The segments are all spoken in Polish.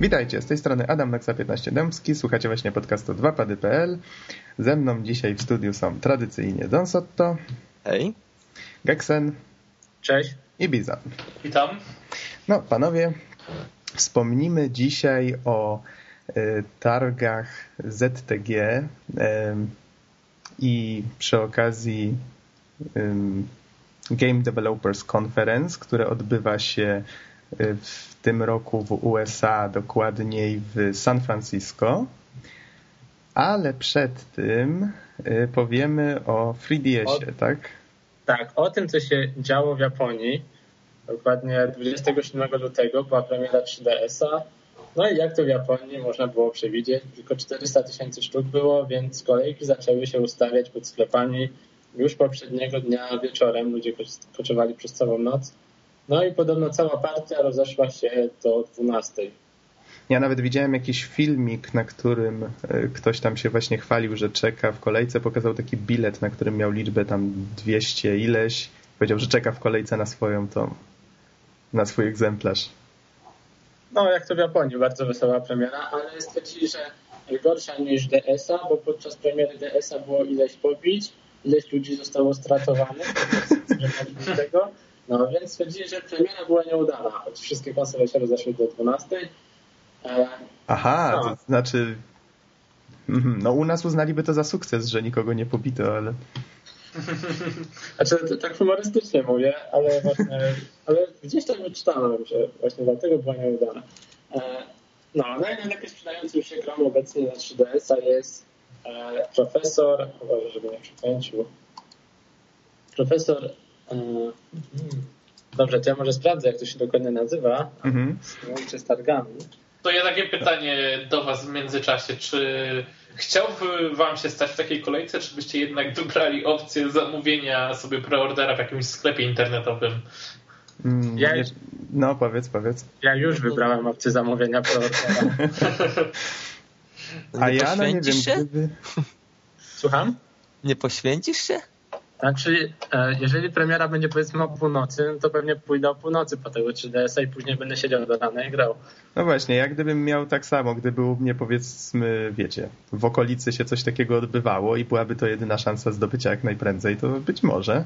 Witajcie, z tej strony Adam Naksa 15 Dębski, słuchacie właśnie podcastu 2pady.pl. Ze mną dzisiaj w studiu są tradycyjnie Don Sotto. Hej. Geksen. Cześć. I Bizan. Witam. No, panowie, wspomnimy dzisiaj o y, targach ZTG y, i przy okazji y, Game Developers Conference, które odbywa się w tym roku w USA, dokładniej w San Francisco. Ale przed tym powiemy o 3DS-ie, tak? Tak, o tym, co się działo w Japonii. Dokładnie 27 lutego była premiera 3DS-a. No i jak to w Japonii można było przewidzieć, tylko 400 tysięcy sztuk było, więc kolejki zaczęły się ustawiać pod sklepami już poprzedniego dnia wieczorem. Ludzie koczowali przez całą noc. No i podobno cała partia rozeszła się do 12. Ja nawet widziałem jakiś filmik, na którym e, ktoś tam się właśnie chwalił, że czeka w kolejce. Pokazał taki bilet, na którym miał liczbę tam 200 ileś. Powiedział, że czeka w kolejce na swoją tą, na swój egzemplarz. No, jak to w Japonii, bardzo wesoła premiera, ale stwierdzili, że gorsza niż DS-a, bo podczas premiery DS-a było ileś pobić, ileś ludzi zostało stratowanych, tego. No, więc stwierdzili, że premiera była nieudana, choć wszystkie konsole się rozeszły do 12 Aha, no. to znaczy mhm, no u nas uznaliby to za sukces, że nikogo nie pobito, ale... Znaczy, tak humorystycznie mówię, ale właśnie, ale gdzieś tam wyczytałem, że właśnie dlatego była nieudana. E, no, najlepiej sprzedającym się grom obecnie na 3DS-a jest e, profesor, uważaj, żeby nie przekręcił, profesor e, dobrze, to ja może sprawdzę, jak to się dokładnie nazywa, mhm. z targami. To ja takie pytanie do Was w międzyczasie. Czy chciałby Wam się stać w takiej kolejce, czy byście jednak wybrali opcję zamówienia sobie preordera w jakimś sklepie internetowym? Mm, ja, no, powiedz, powiedz. Ja już wybrałem opcję zamówienia preordera. A ja no nie wiem, gdyby... Słucham? Nie poświęcisz się? Znaczy, e, jeżeli premiera będzie powiedzmy o północy, no to pewnie pójdę o północy po tego 3DS-a i później będę siedział do rana i grał. No właśnie, jak gdybym miał tak samo, gdyby u mnie powiedzmy, wiecie, w okolicy się coś takiego odbywało i byłaby to jedyna szansa zdobycia jak najprędzej, to być może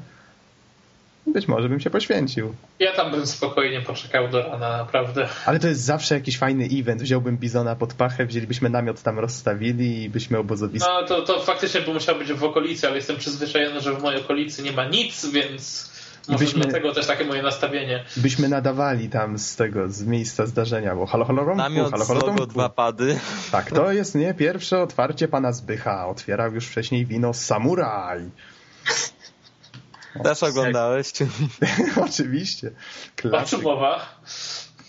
być może bym się poświęcił. Ja tam bym spokojnie poczekał do rana, naprawdę. Ale to jest zawsze jakiś fajny event. Wziąłbym Bizona pod pachę, wzięlibyśmy namiot tam rozstawili i byśmy obozowisko. No to, to faktycznie by musiał być w okolicy, ale jestem przyzwyczajony, że w mojej okolicy nie ma nic, więc może byśmy, dlatego też takie moje nastawienie. Byśmy nadawali tam z tego, z miejsca zdarzenia, bo halo, halo, romku, Namiot halo, halo, logo, dwa pady. Tak, to jest nie pierwsze otwarcie pana Zbycha. Otwierał już wcześniej wino Samuraj. Też oglądałeś? Czy... Oczywiście. Klasyk. mowa?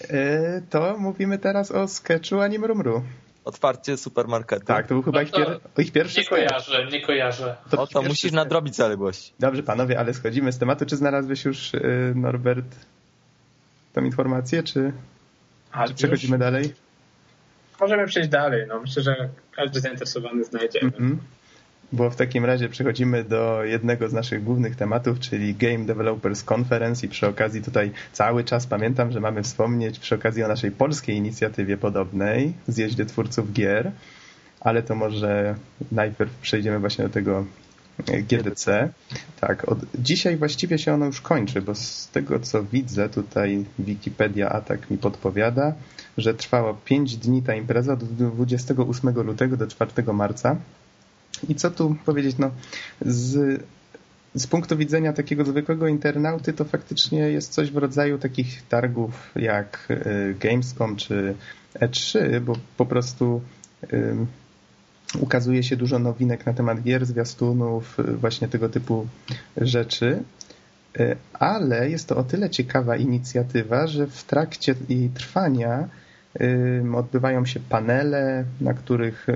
E, to mówimy teraz o sketchu Anim Rumru. Otwarcie supermarketu. Tak, to był chyba no ich, pier ich, pierwszy Nie kojarzę, nie kojarzę. To, o, to musisz sketch. nadrobić zaległość. Dobrze, panowie, ale schodzimy z tematu. Czy znalazłeś już, y, Norbert, tą informację, czy, czy przechodzimy dalej? Możemy przejść dalej. No, myślę, że każdy zainteresowany znajdzie. Mm -hmm bo w takim razie przechodzimy do jednego z naszych głównych tematów, czyli Game Developers Conference i przy okazji tutaj cały czas pamiętam, że mamy wspomnieć przy okazji o naszej polskiej inicjatywie podobnej, zjeździe twórców gier, ale to może najpierw przejdziemy właśnie do tego GDC. Tak, od dzisiaj właściwie się ono już kończy, bo z tego co widzę, tutaj Wikipedia Atak mi podpowiada, że trwała 5 dni ta impreza od 28 lutego do 4 marca. I co tu powiedzieć, no z, z punktu widzenia takiego zwykłego internauty to faktycznie jest coś w rodzaju takich targów jak y, Gamescom czy E3, bo po prostu um, ukazuje się dużo nowinek na temat gier, zwiastunów, właśnie tego typu rzeczy. Y, ale jest to o tyle ciekawa inicjatywa, że w trakcie jej trwania odbywają się panele, na których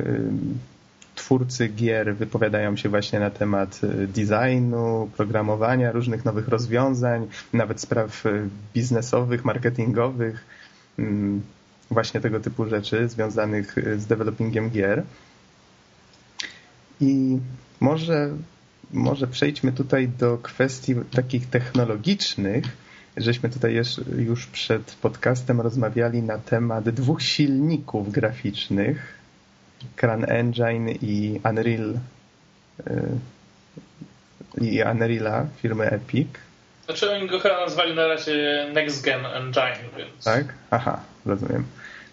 twórcy gier wypowiadają się właśnie na temat y, designu, programowania, różnych nowych rozwiązań, nawet spraw y, biznesowych, marketingowych, mm, właśnie tego typu rzeczy związanych y, z developingiem gier. I może, może przejdźmy tutaj do kwestii takich technologicznych. żeśmy tutaj już przed podcastem rozmawiali na temat dwóch silników graficznych, Cran Engine i Unreal i Unreala firmy Epic. Znaczy oni go chyba nazwali na razie Next Gen Engine, więc... Tak? Aha, rozumiem.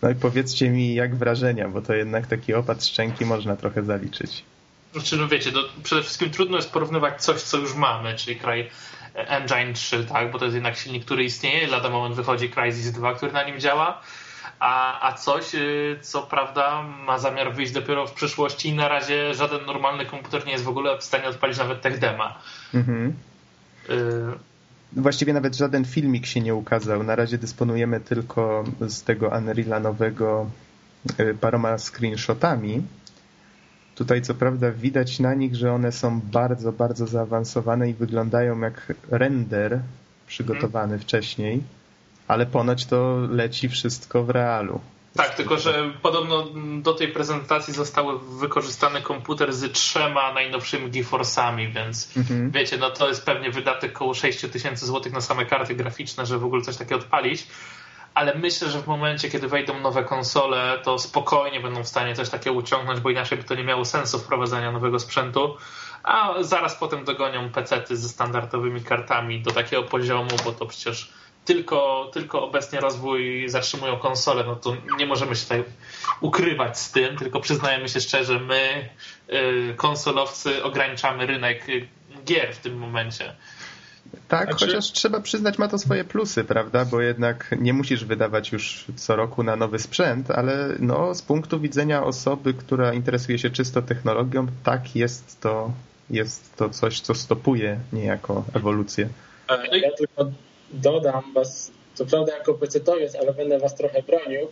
No i powiedzcie mi, jak wrażenia, bo to jednak taki opad szczęki można trochę zaliczyć. Znaczy, no wiecie, no, przede wszystkim trudno jest porównywać coś, co już mamy, czyli kraj Engine 3, tak, bo to jest jednak silnik, który istnieje, lada moment wychodzi Crysis 2, który na nim działa, a, a coś, y, co prawda ma zamiar wyjść dopiero w przyszłości i na razie żaden normalny komputer nie jest w ogóle w stanie odpalić nawet tech dema. Mhm. Y Właściwie nawet żaden filmik się nie ukazał. Na razie dysponujemy tylko z tego Unreal'a nowego y, paroma screenshotami. Tutaj co prawda widać na nich, że one są bardzo, bardzo zaawansowane i wyglądają jak render przygotowany hmm. wcześniej, ale ponoć to leci wszystko w realu. Tak, tylko że podobno do tej prezentacji zostały wykorzystany komputer z trzema najnowszymi GeForce'ami, więc mhm. wiecie, no to jest pewnie wydatek około 6 tysięcy złotych na same karty graficzne, żeby w ogóle coś takiego odpalić. Ale myślę, że w momencie, kiedy wejdą nowe konsole, to spokojnie będą w stanie coś takiego uciągnąć, bo inaczej by to nie miało sensu wprowadzania nowego sprzętu. A zaraz potem dogonią PC-ty ze standardowymi kartami do takiego poziomu, bo to przecież tylko, tylko obecnie rozwój zatrzymują konsole, no to nie możemy się tutaj ukrywać z tym, tylko przyznajemy się szczerze, my y, konsolowcy ograniczamy rynek y, gier w tym momencie. Tak, znaczy... chociaż trzeba przyznać, ma to swoje plusy, prawda? Bo jednak nie musisz wydawać już co roku na nowy sprzęt, ale no, z punktu widzenia osoby, która interesuje się czysto technologią, tak jest to, jest to coś, co stopuje niejako ewolucję. Ja tylko dodam was, co prawda jako pecetowiec, ale będę was trochę bronił,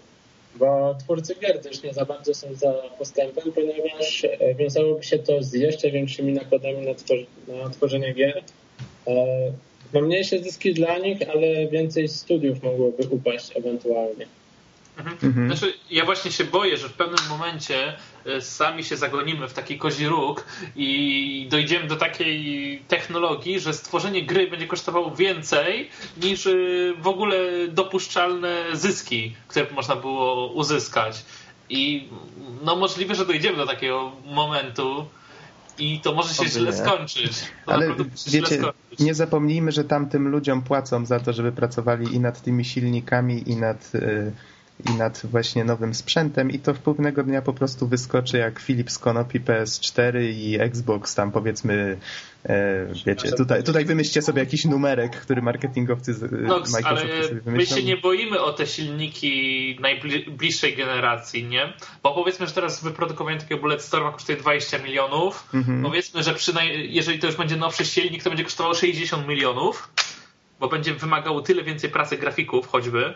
bo twórcy gier też nie za bardzo są za postępem, ponieważ e, wiązałoby się to z jeszcze większymi nakładami na, twor na tworzenie gier. E, no mniejsze zyski dla nich, ale więcej studiów mogłoby upaść ewentualnie. Mhm. mhm. Znaczy, ja właśnie się boję, że w pewnym momencie e, sami się zagonimy w taki kozi róg i dojdziemy do takiej technologii, że stworzenie gry będzie kosztowało więcej niż e, w ogóle dopuszczalne zyski, które można było uzyskać. I no możliwe, że dojdziemy do takiego momentu, i to może się źle skończyć. To Ale wiecie, skończyć. nie zapomnijmy, że tamtym ludziom płacą za to, żeby pracowali i nad tymi silnikami, i nad y, i nad właśnie nowym sprzętem i to w pewnego dnia po prostu wyskoczy jak Philips Konopi PS4 i Xbox tam powiedzmy e, wiecie, tutaj, tutaj wymyślcie sobie jakiś numerek, który marketingowcy z Nox, Microsoft ale sobie wymyślą. My się nie boimy o te silniki najbliższej generacji, nie? Bo powiedzmy, że teraz wyprodukowanie takiego Bulletstorma kosztuje 20 milionów. Mhm. Powiedzmy, że jeżeli to już będzie nowszy silnik, to będzie kosztowało 60 milionów, bo będzie wymagało tyle więcej pracy grafików choćby,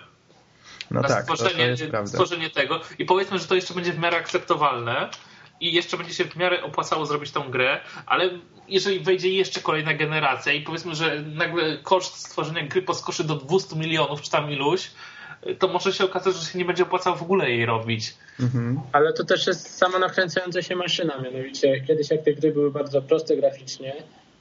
no na tak, stworzenie, to, stworzenie tego. I powiedzmy, że to jeszcze będzie w miarę akceptowalne i jeszcze będzie się w miarę opłacało zrobić tą grę, ale jeżeli wejdzie jeszcze kolejna generacja i powiedzmy, że nagle koszt stworzenia gry poskoczy do 200 milionów czy tam iluś, to może się okazać, że się nie będzie opłacało w ogóle jej robić. Mhm. Ale to też jest sama nakręcająca się maszyna, mianowicie kiedyś jak te gry były bardzo proste graficznie,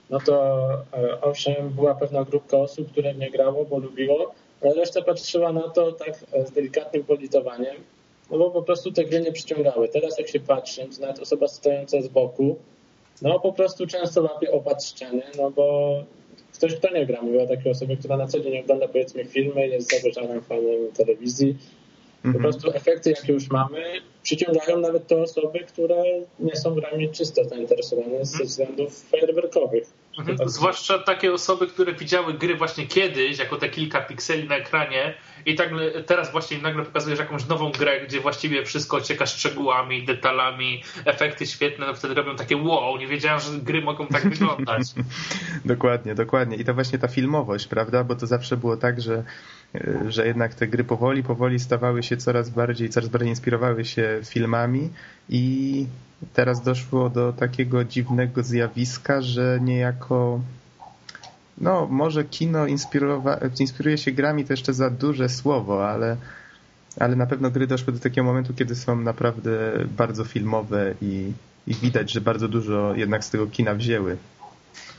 no to e, owszem, była pewna grupka osób, które nie grało, bo lubiło, reszta patrzyła na to tak e, z delikatnym politowaniem, no bo po prostu te gry nie przyciągały. Teraz jak się patrzy, to nawet osoba stojąca z boku, no po prostu często łapie opad ściany, no bo ktoś, kto nie gra, mówię o takiej osobie, która na co dzień ogląda powiedzmy filmy, jest zagorzałym fanem telewizji. Po mhm. prostu efekty, jakie już mamy, przyciągają nawet te osoby, które nie są grami czysto zainteresowane ze względów fajerwerkowych. Mhm. Zwłaszcza takie osoby, które widziały gry właśnie kiedyś, jako te kilka pikseli na ekranie i tak teraz właśnie nagle pokazujesz jakąś nową grę, gdzie właściwie wszystko ocieka szczegółami, detalami, efekty świetne, no wtedy robią takie wow, nie wiedziałem, że gry mogą tak wyglądać. dokładnie, dokładnie. I to właśnie ta filmowość, prawda? Bo to zawsze było tak, że że jednak te gry powoli, powoli stawały się coraz bardziej, coraz bardziej inspirowały się filmami i teraz doszło do takiego dziwnego zjawiska, że niejako no może kino inspiruje się grami to jeszcze za duże słowo, ale, ale na pewno gry doszły do takiego momentu, kiedy są naprawdę bardzo filmowe i, i widać, że bardzo dużo jednak z tego kina wzięły.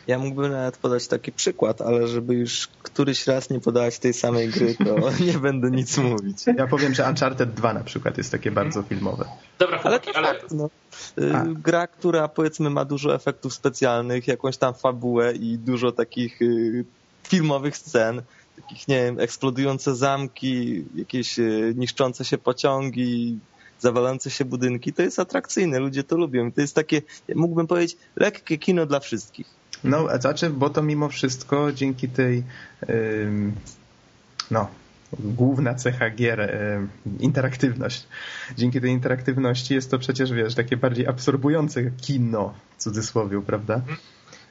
Ja mógłbym nawet podać taki przykład, ale żeby już któryś raz nie podawać tej samej gry, to nie będę nic mówić. Ja powiem, że Uncharted 2 na przykład jest takie bardzo filmowe. Dobra, Ale to ale, fakt, no. Y, Gra, która powiedzmy ma dużo efektów specjalnych, jakąś tam fabułę i dużo takich y, filmowych scen, takich, nie wiem, eksplodujące zamki, jakieś y, niszczące się pociągi, zawalające się budynki, to jest atrakcyjne, ludzie to lubią. To jest takie, mógłbym powiedzieć, lekkie kino dla wszystkich. No, a znaczy, bo to mimo wszystko dzięki tej no, główna cecha gier, interaktywność. Dzięki tej interaktywności jest to przecież, wiesz, takie bardziej absorbujące kino, w cudzysłowie, prawda?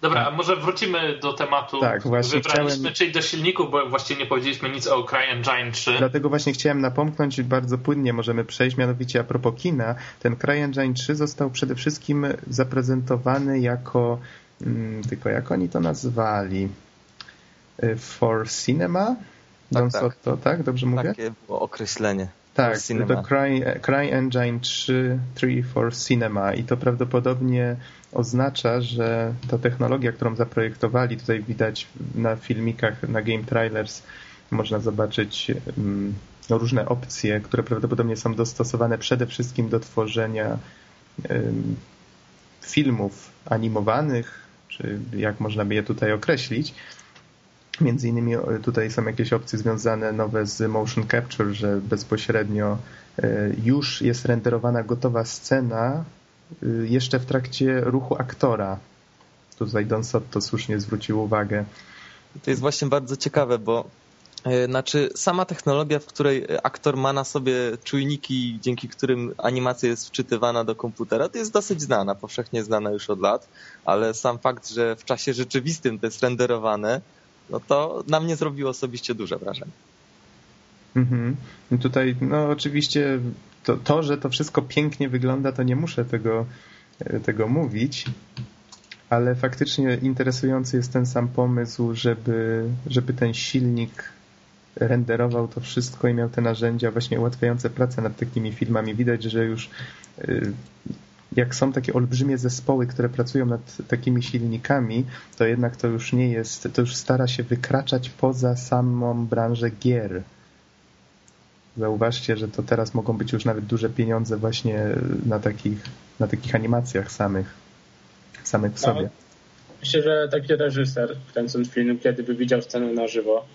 Dobra, a może wrócimy do tematu, Tak, właśnie wybraliśmy, chciałem- czyli do silników, bo właściwie nie powiedzieliśmy nic o CryEngine 3. Dlatego właśnie chciałem napomknąć, bardzo płynnie możemy przejść, mianowicie a propos kina. Ten CryEngine 3 został przede wszystkim zaprezentowany jako, tylko jak oni to nazwali? Y, For Cinema? Don tak. Sotto, tak? Dobrze mówię? Takie było określenie. Tak, to Cry, CryEngine 3, 3 for Cinema i to prawdopodobnie oznacza, że ta technologia, którą zaprojektowali, tutaj widać na filmikach, na Game Trailers, można zobaczyć mm, no, różne opcje, które prawdopodobnie są dostosowane przede wszystkim do tworzenia filmów animowanych, czy jak można by je tutaj określić. Między innymi e, tutaj są jakieś opcje związane nowe z motion capture, że bezpośrednio e, już jest renderowana gotowa scena e, jeszcze w trakcie ruchu aktora. Tutaj Don Sotto słusznie zwrócił uwagę. To jest właśnie bardzo ciekawe, bo znaczy sama technologia, w której aktor ma na sobie czujniki, dzięki którym animacja jest wczytywana do komputera, to jest dosyć znana, powszechnie znana już od lat, ale sam fakt, że w czasie rzeczywistym to jest renderowane, no to na mnie zrobiło osobiście duże wrażenie. Mhm. I Tutaj, no oczywiście, to, to, że to wszystko pięknie wygląda, to nie muszę tego, e, tego mówić, ale faktycznie interesujący jest ten sam pomysł, żeby, żeby ten silnik renderował to wszystko i miał te narzędzia właśnie ułatwiające pracę nad takimi filmami. Widać, że już y, jak są takie olbrzymie zespoły, które pracują nad takimi silnikami, to jednak to już nie jest, to już stara się wykraczać poza samą branżę gier. Zauważcie, że to teraz mogą być już nawet duże pieniądze właśnie na takich, na takich animacjach samych, samych w No, sobie. Myślę, że taki reżyser, kręcąc film, kiedy by widział scenę na żywo,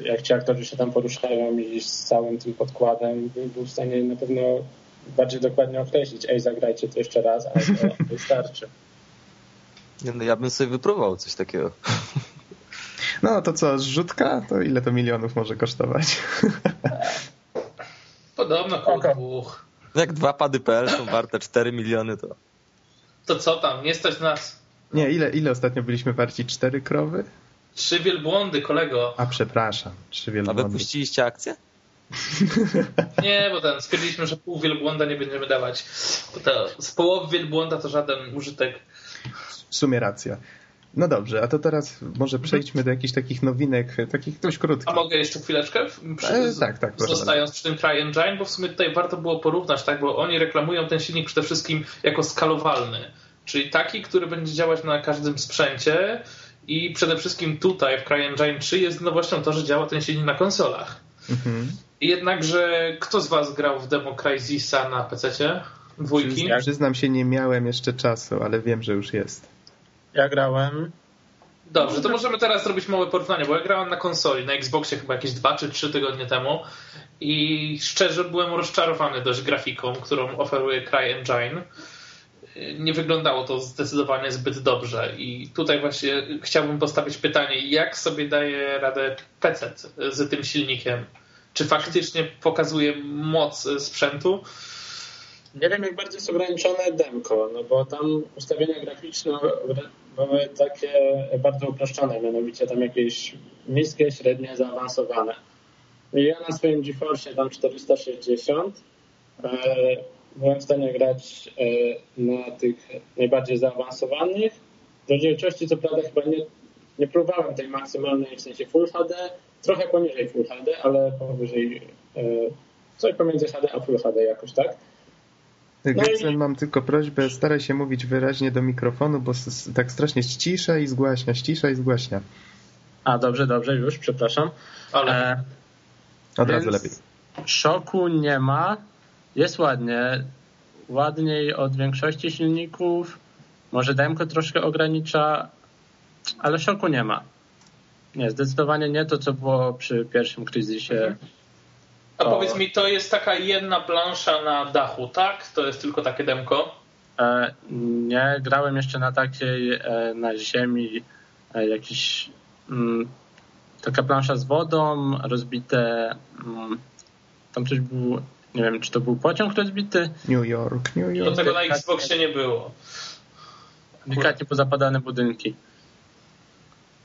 jak ci aktorzy się tam poruszają i z całym tym podkładem, by był w stanie na pewno bardziej dokładnie określić, ej, zagrajcie to jeszcze raz, ale to wystarczy. Nie, No, ja bym sobie wypróbował coś takiego. No to co, zrzutka? To ile to milionów może kosztować? Podobno koło Oko. dwóch. Jak dwa pady.pl są warte 4 miliony, to To co tam, nie stać nas Nie, ile, ile ostatnio byliśmy warci? Cztery krowy? Trzy wielbłądy, kolego. A przepraszam, trzy a wielbłądy. wy puściliście akcję? Nie, bo ten, stwierdziliśmy, że pół wielbłąda nie będziemy dawać. Bo to, z połowy wielbłąda to żaden użytek. W sumie racja. No dobrze, a to teraz może przejdźmy do jakichś takich nowinek, takich dość A krótkich. mogę jeszcze chwileczkę? Przy, E, tak, tak, proszę Zostając przy tym CryEngine, bo w sumie tutaj warto było porównać, tak, bo oni reklamują ten silnik przede wszystkim jako skalowalny, czyli taki, który będzie działać na każdym sprzęcie i przede wszystkim tutaj w CryEngine 3 jest nowością to, że działa ten silnik na konsolach. Mhm. Jednakże kto z was grał w demo Crysisa na PC-cie? Dwójki? Przyznam, przyznam się, nie miałem jeszcze czasu, ale wiem, że już jest. Ja grałem, Dobrze, to możemy teraz zrobić małe porównanie, bo ja grałem na konsoli, na Xboxie chyba jakieś 2 czy 3 tygodnie temu i szczerze byłem rozczarowany dość grafiką, którą oferuje CryEngine. Nie wyglądało to zdecydowanie zbyt dobrze i tutaj właśnie chciałbym postawić pytanie, jak sobie daje radę PC z tym silnikiem? Czy faktycznie pokazuje moc sprzętu? Nie wiem, jak bardzo jest ograniczone demko, no bo tam ustawienia graficzne były takie bardzo uproszczone, mianowicie tam jakieś niskie, średnie, zaawansowane. I ja na swoim GeForce tam 460 e, byłem w stanie grać e, na tych najbardziej zaawansowanych. W rozdzielczości co prawda chyba nie, nie próbowałem tej maksymalnej w sensie Full HD, trochę poniżej Full HD, ale powyżej, e, coś pomiędzy HD a Full HD jakoś tak. Geksen, no mam tylko prośbę, staraj się mówić wyraźnie do mikrofonu, bo tak strasznie ścisza i zgłaśnia, ścisza i zgłaśnia. A, dobrze, dobrze, już, przepraszam. Ale... E, Od razu lepiej. Szoku nie ma. Jest ładnie. Ładniej od większości silników. Może demko troszkę ogranicza, ale szoku nie ma. Nie, zdecydowanie nie to, co było przy pierwszym kryzysie. Mhm. A powiedz mi, to jest taka jedna plansza na dachu, tak? To jest tylko takie demko? E, nie, grałem jeszcze na takiej e, na ziemi e, jakiś mm, taka plansza z wodą, rozbite mm, tam coś był, nie wiem, czy to był pociąg rozbity? New York, New York. Do tego na Xboxie nie było. Delikatnie pozapadane budynki.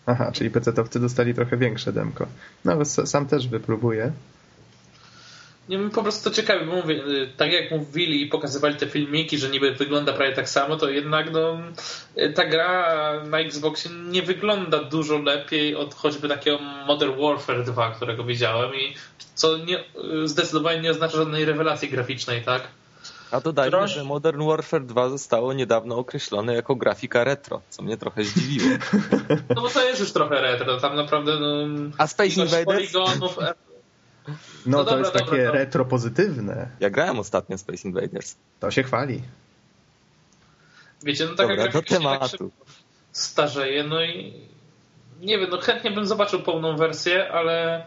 Aha, czyli PC-towcy dostali trochę większe demko. No, sam też wypróbuję. Nie wiem, po prostu to ciekawe, bo mówię, y, tak jak mówili i pokazywali te filmiki, że niby wygląda prawie tak samo, to jednak no, y, ta gra na Xboxie nie wygląda dużo lepiej od choćby takiego Modern Warfare 2, którego widziałem i co nie, y, zdecydowanie nie oznacza żadnej rewelacji graficznej, tak? A dodajmy, Droż... że Modern Warfare 2 zostało niedawno określone jako grafika retro, co mnie trochę zdziwiło. No bo to jest już trochę retro, tam naprawdę no, A Space Invaders? poligonów, no, no to dobra, jest takie dobra, retro pozytywne. Ja grałem ostatnio Space Invaders. To się chwali. Wiecie, no taka dobra, do tak tematu. Tak starzeje, no i nie wiem, no chętnie bym zobaczył pełną wersję, ale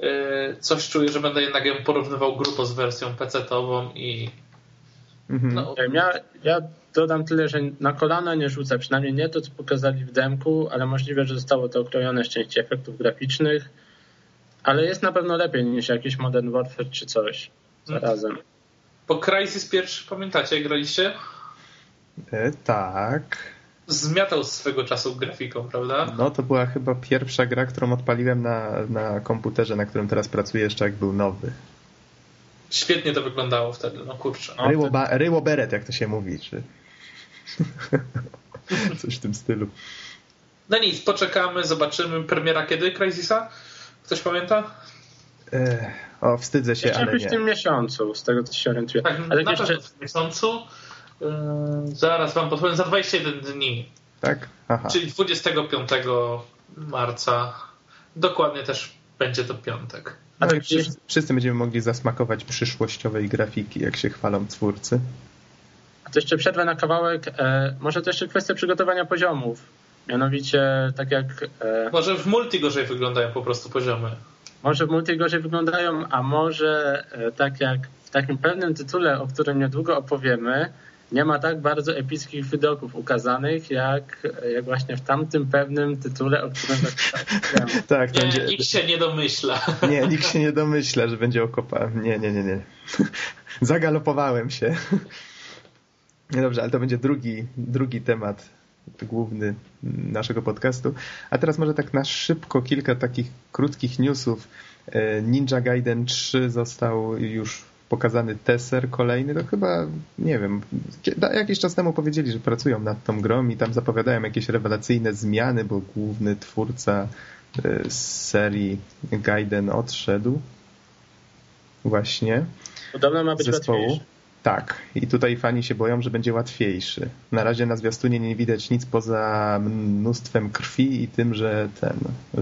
yy, coś czuję, że będę jednak ją porównywał grubo z wersją PC-tową i mhm. no, ja, ja dodam tyle, że na kolana nie rzucę, przynajmniej nie to, co pokazali w demku, ale możliwe, że zostało to okrojone z części efektów graficznych ale jest na pewno lepiej niż jakiś Modern Warfare czy coś zarazem. Po Crysis pierwszy, pamiętacie, graliście? E, tak. Zmiatał swego czasu grafiką, prawda? No to była chyba pierwsza gra, którą odpaliłem na, na komputerze, na którym teraz pracuję jeszcze jak był nowy. Świetnie to wyglądało wtedy, no kurczę. No, ryło, ba, ryło beret, jak to się mówi, czy... Coś w tym stylu. No nic, poczekamy, zobaczymy. Premiera kiedy Crysisa? Ktoś pamięta? O, wstydzę się, Jeszcze ale nie. w tym miesiącu, z tego co się orientuję. Tak, ale na jeszcze... w miesiącu. Yy, zaraz wam podpowiem, za 21 dni. Tak? Aha. Czyli 25 marca. Dokładnie też będzie to piątek. A tak wszyscy, wszyscy będziemy mogli zasmakować przyszłościowej grafiki, jak się chwalą twórcy. A to jeszcze przerwę na kawałek. E, może to jeszcze kwestia przygotowania poziomów Mianowicie, tak jak. E, może w multi gorzej wyglądają po prostu poziomy. Może w multi gorzej wyglądają, a może e, tak jak w takim pewnym tytule, o którym niedługo opowiemy, nie ma tak bardzo epickich widoków ukazanych, jak, jak właśnie w tamtym pewnym tytule, o którym tak Tak, nie, będzie... nikt się nie domyśla. Nie, nikt się nie domyśla, że będzie okopa. Nie, nie, nie, nie. Zagalopowałem się. Nie dobrze, ale to będzie drugi, drugi temat główny naszego podcastu. A teraz może tak na szybko kilka takich krótkich newsów. E, Ninja Gaiden 3 został już pokazany teser kolejny, to chyba, nie wiem, jakiś czas temu powiedzieli, że pracują nad tą grą i tam zapowiadają jakieś rewelacyjne zmiany, bo główny twórca e, z serii Gaiden odszedł właśnie. Podobno ma być zespołu. Łatwiejszy. Tak, i tutaj fani się boją, że będzie łatwiejszy. Na razie na zwiastunie nie widać nic poza mnóstwem krwi i tym, że ten,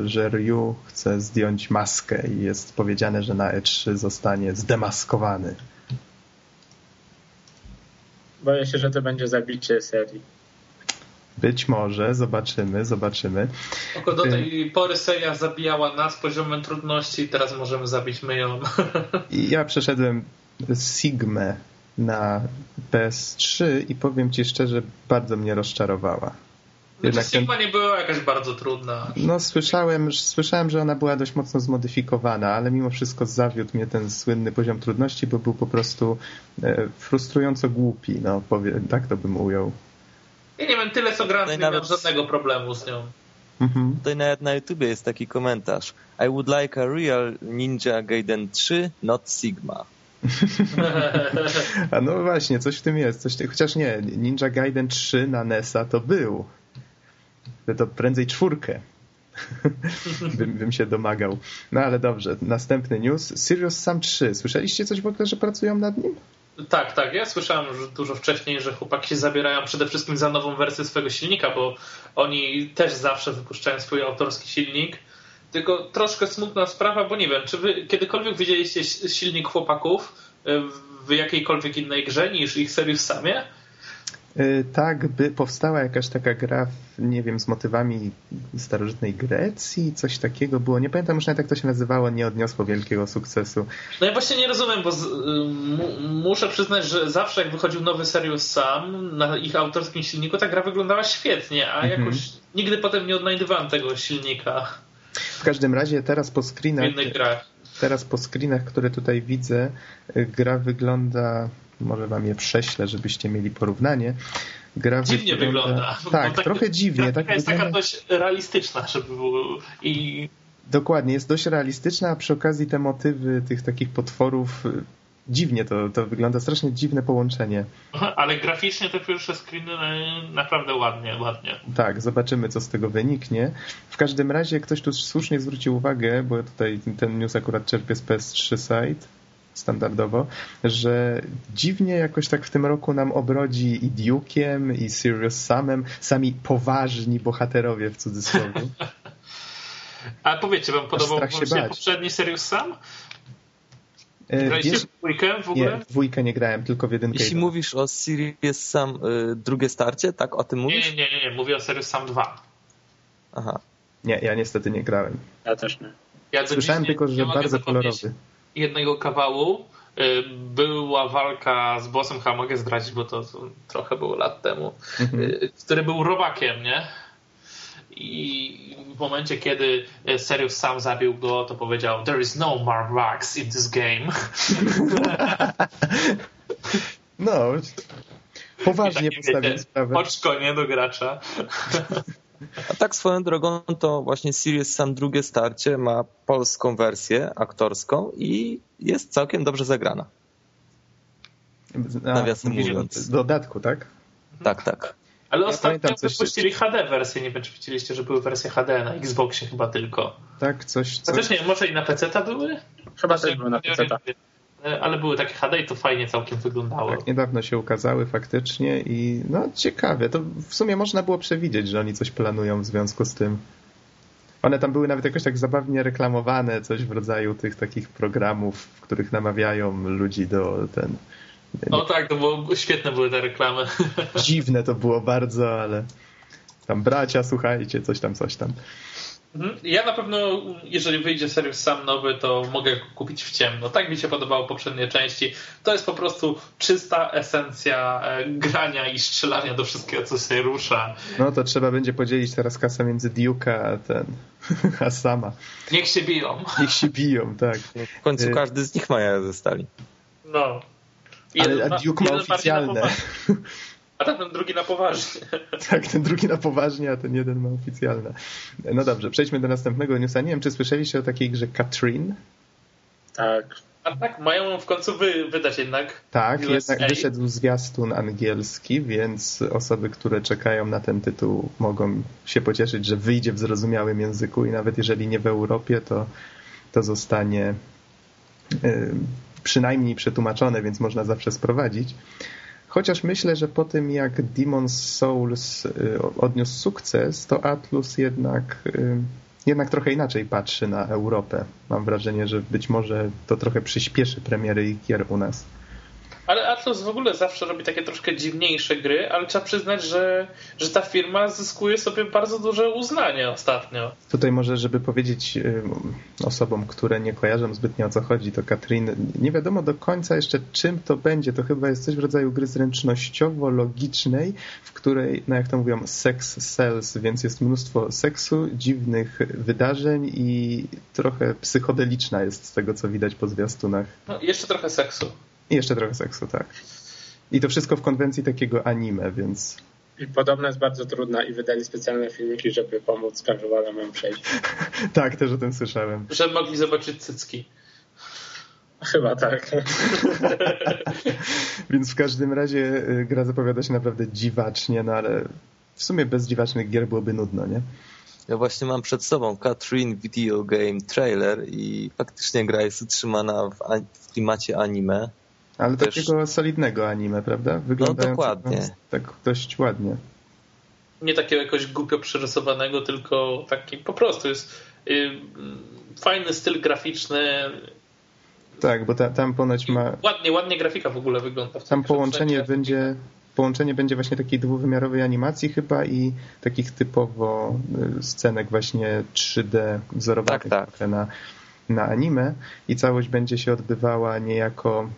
że Ryu chce zdjąć maskę i jest powiedziane, że na E3 zostanie zdemaskowany. Boję się, że to będzie zabicie serii. Być może, zobaczymy, zobaczymy. Tylko do tej pory seria zabijała nas poziomem trudności, teraz możemy zabić my ją. I ja przeszedłem Sigmę na PS3 i powiem ci szczerze, bardzo mnie rozczarowała. Znaczy, Jednak Sigma ten... nie była jakaś bardzo trudna. No słyszałem, słyszałem, że ona była dość mocno zmodyfikowana, ale mimo wszystko zawiódł mnie ten słynny poziom trudności, bo był po prostu e, frustrująco głupi, no powiem, tak to bym ujął. Ja nie wiem, tyle co gram, nie nawet... miałem żadnego problemu z nią. Mhm. Tutaj nawet na YouTubie jest taki komentarz. I would like a real Ninja Gaiden 3, not Sigma. A no właśnie, coś w tym jest. Coś, chociaż nie, Ninja Gaiden 3 na NESa to był. To prędzej czwórkę. bym, bym się domagał. No ale dobrze, następny news. Serious Sam 3. Słyszeliście coś w ogóle, że pracują nad nim? Tak, tak. Ja słyszałem już dużo wcześniej, że chłopaki się zabierają przede wszystkim za nową wersję swojego silnika, bo oni też zawsze wypuszczają swój autorski silnik. Tylko troszkę smutna sprawa, bo nie wiem, czy wy kiedykolwiek widzieliście silnik chłopaków w jakiejkolwiek innej grze niż ich Serious Samie? Y, tak, by powstała jakaś taka gra, nie wiem, z motywami starożytnej Grecji, coś takiego było. Nie pamiętam już nawet jak to się nazywało, nie odniosło wielkiego sukcesu. No ja właśnie nie rozumiem, bo z, y, muszę przyznać, że zawsze jak wychodził nowy Serious Sam na ich autorskim silniku, ta gra wyglądała świetnie, a mhm. jakoś nigdy potem nie odnajdywałem tego silnika. W każdym razie teraz po screenach... Teraz po screenach, które tutaj widzę, y, gra wygląda może wam je prześlę, żebyście mieli porównanie. Gra dziwnie wygląda. wygląda. Tak, tak, trochę dziwnie. Tak jest wygląda... taka dość realistyczna, żeby było i... Dokładnie, jest dość realistyczna, a przy okazji te motywy tych takich potworów y, dziwnie to, to wygląda, strasznie dziwne połączenie. Ale graficznie te pierwsze screeny y, naprawdę ładnie, ładnie. Tak, zobaczymy co z tego wyniknie. W każdym razie ktoś tu słusznie zwrócił uwagę, bo tutaj ten news akurat czerpie z PS3 site, standardowo, że dziwnie jakoś tak w tym roku nam obrodzi i Duke'iem, i Serious Samem, sami poważni bohaterowie w cudzysłowie. A powiedzcie, wam podobał wam się, się poprzedni Serious Sam? E, Graliście Wiesz, w dwójkę w ogóle? Nie, w dwójkę nie grałem, tylko w jedynkę. Jeśli mówisz o Serious Sam y, drugie starcie, tak o tym mówisz? Nie, nie, nie, nie, mówię o Serious Sam 2. Aha. Nie, ja niestety nie grałem. Ja też nie. Ja Słyszałem tylko, że bardzo kolorowy jednego kawału y, była walka z bossem, chyba mogę zdradzić, bo to, to trochę było lat temu, mhm. Y, który był robakiem, nie? I w momencie, kiedy y, Serious sam zabił go, to powiedział There is no Mark Wax in this game. No, poważnie postawił sprawę. Oczko, nie do gracza. A tak swoją drogą to właśnie Sirius Sam drugie starcie ma polską wersję aktorską i jest całkiem dobrze zagrana. Nawiasem mówiąc. W dodatku, tak? Tak, tak. Ale ja ostatnio wypuścili coś... HD wersję, nie wiem czy widzieliście, że były wersje HD na Xboxie chyba tylko. Tak, coś... coś... Chociaż nie, może i na PC-ta były? Chyba też były na PC-ta. E, ale były takie HD i to fajnie całkiem wyglądało. Tak, niedawno się ukazały faktycznie i no ciekawe, to w sumie można było przewidzieć, że oni coś planują w związku z tym. One tam były nawet jakoś tak zabawnie reklamowane, coś w rodzaju tych takich programów, w których namawiają ludzi do ten... O tak, to było, świetne były te reklamy. Dziwne to było bardzo, ale tam bracia, słuchajcie, coś tam, coś tam. Mhm. Ja na pewno, jeżeli wyjdzie Serious Sam nowy, to mogę kupić w ciemno. Tak mi się podobało poprzednie części. To jest po prostu czysta esencja e, grania i strzelania do wszystkiego, co się rusza. No to trzeba będzie podzielić teraz kasę między Duke'a a ten, a sama. Niech się biją. Niech się biją, tak. W końcu y- każdy z nich ma jaja ze stali. No. Ale a Duke ma oficjalne. A ten drugi na poważnie. Tak, ten drugi na poważnie, a ten jeden ma oficjalne. No dobrze, przejdźmy do następnego newsa. Nie wiem, czy słyszeliście o takiej grze Katrin? Tak. A tak, mają w końcu wy, wydać jednak. Tak, USA. jednak wyszedł zwiastun angielski, więc osoby, które czekają na ten tytuł mogą się pocieszyć, że wyjdzie w zrozumiałym języku i nawet jeżeli nie w Europie, to, to zostanie przynajmniej przetłumaczone, więc można zawsze sprowadzić. Chociaż myślę, że po tym jak Demon's Souls y, odniósł sukces, to Atlus jednak, y, jednak trochę inaczej patrzy na Europę. Mam wrażenie, że być może to trochę przyspieszy premiery ich gier u nas. Ale Atlus w ogóle zawsze robi takie troszkę dziwniejsze gry, ale trzeba przyznać, że, że ta firma zyskuje sobie bardzo duże uznanie ostatnio. Tutaj może, żeby powiedzieć y, osobom, które nie kojarzą zbytnio o co chodzi, to Katrin, nie wiadomo do końca jeszcze czym to będzie. To chyba jest coś w rodzaju gry zręcznościowo-logicznej, w której, no jak to mówią, sex sells, więc jest mnóstwo seksu, dziwnych wydarzeń i trochę psychodeliczna jest z tego, co widać po zwiastunach. No, jeszcze trochę seksu. I jeszcze trochę seksu, tak. I to wszystko w konwencji takiego anime, więc... I podobno jest bardzo trudna i wydali specjalne filmiki, żeby pomóc casualom ją przejść. tak, też o tym słyszałem. Żeby mogli zobaczyć cycki. Chyba tak. Więc w każdym razie y, gra zapowiada się naprawdę dziwacznie, no ale w sumie bez dziwacznych gier byłoby nudno, nie? Ja właśnie mam przed sobą Katrin Video Game Trailer i faktycznie gra jest utrzymana w, w klimacie anime Ale Też... takiego solidnego anime, prawda? Wygląda no dokładnie. Tak dość ładnie. Nie takiego jakoś głupio przerysowanego, tylko taki po prostu jest yy, fajny styl graficzny. Tak, bo ta, tam ponoć ma... Ładnie, ładnie grafika w ogóle wygląda. W tam połączenie będzie połączenie będzie właśnie takiej dwuwymiarowej animacji chyba i takich typowo y, scenek właśnie 3D wzorowanych tak, tak. na, na anime i całość będzie się odbywała niejako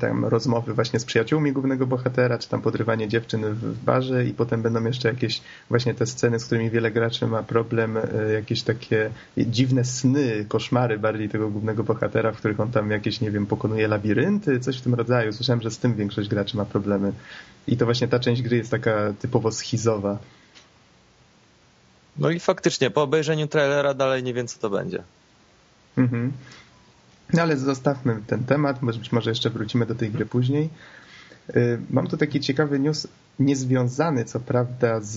tam rozmowy właśnie z przyjaciółmi głównego bohatera, czy tam podrywanie dziewczyn w barze i potem będą jeszcze jakieś właśnie te sceny, z którymi wiele graczy ma problem, y, jakieś takie dziwne sny, koszmary bardziej tego głównego bohatera, w których on tam jakieś, nie wiem, pokonuje labirynty, coś w tym rodzaju. Słyszałem, że z tym większość graczy ma problemy. I to właśnie ta część gry jest taka typowo schizowa. No i faktycznie, po obejrzeniu trailera dalej nie wiem, co to będzie. Mhm. No ale zostawmy ten temat, być może jeszcze wrócimy do tej gry później. Y, mam tu taki ciekawy news, niezwiązany co prawda z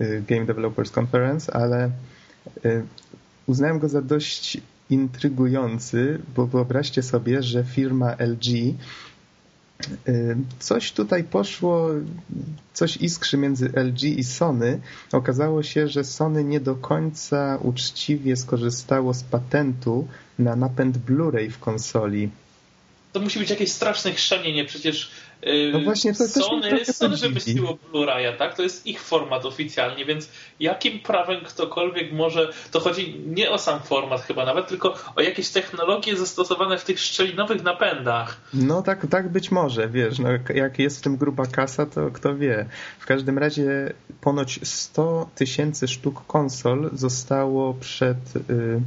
y, Game Developers Conference, ale y, uznałem go za dość intrygujący, bo wyobraźcie sobie, że firma LG Coś tutaj poszło, coś iskrzy między LG i Sony. Okazało się, że Sony nie do końca uczciwie skorzystało z patentu na napęd Blu-ray w konsoli. To musi być jakieś straszne chrzanienie, przecież yy, no właśnie, to Sony, Sony wymyśliło Blu-raya, tak? To jest ich format oficjalnie, więc jakim prawem ktokolwiek może, to chodzi nie o sam format chyba nawet, tylko o jakieś technologie zastosowane w tych szczelinowych napędach. No tak, tak być może, wiesz, no, jak jest w tym gruba kasa, to kto wie. W każdym razie ponoć 100 tysięcy sztuk konsol zostało przed... Yy,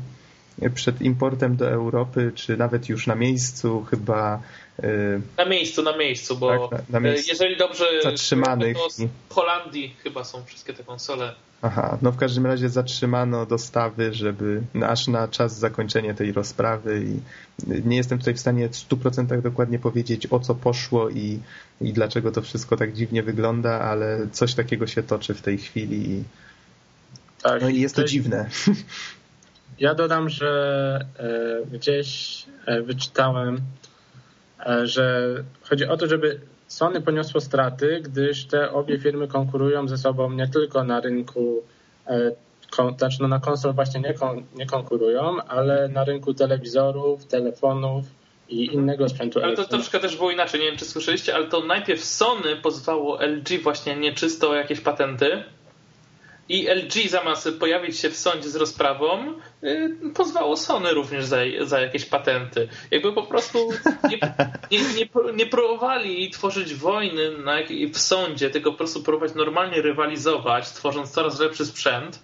przed importem do Europy, czy nawet już na miejscu chyba. Y, na miejscu, na miejscu, bo tak, na, na miejscu jeżeli dobrze zatrzymanych. To w Holandii chyba są wszystkie te konsole. Aha, no w każdym razie zatrzymano dostawy, żeby aż na czas zakończenia tej rozprawy i nie jestem tutaj w stanie w 100% dokładnie powiedzieć o co poszło i, i dlaczego to wszystko tak dziwnie wygląda, ale coś takiego się toczy w tej chwili i, tak, no i jest to dziwne. Ja dodam, że e, gdzieś e, wyczytałem, e, że chodzi o to, żeby Sony poniosło straty, gdyż te obie firmy konkurują ze sobą nie tylko na rynku, znaczy no na konsol właśnie nie, kon, nie konkurują, ale na rynku telewizorów, telefonów i innego sprzętu. Ale to troszkę też było inaczej, nie wiem czy słyszeliście, ale to najpierw Sony pozwało LG właśnie nieczysto o jakieś patenty, i LG zamiast pojawić się w sądzie z rozprawą, yy, pozwało Sony również za, za jakieś patenty. Jakby po prostu nie, nie, nie, nie próbowali tworzyć wojny na, w sądzie, tylko po prostu próbować normalnie rywalizować, tworząc coraz lepszy sprzęt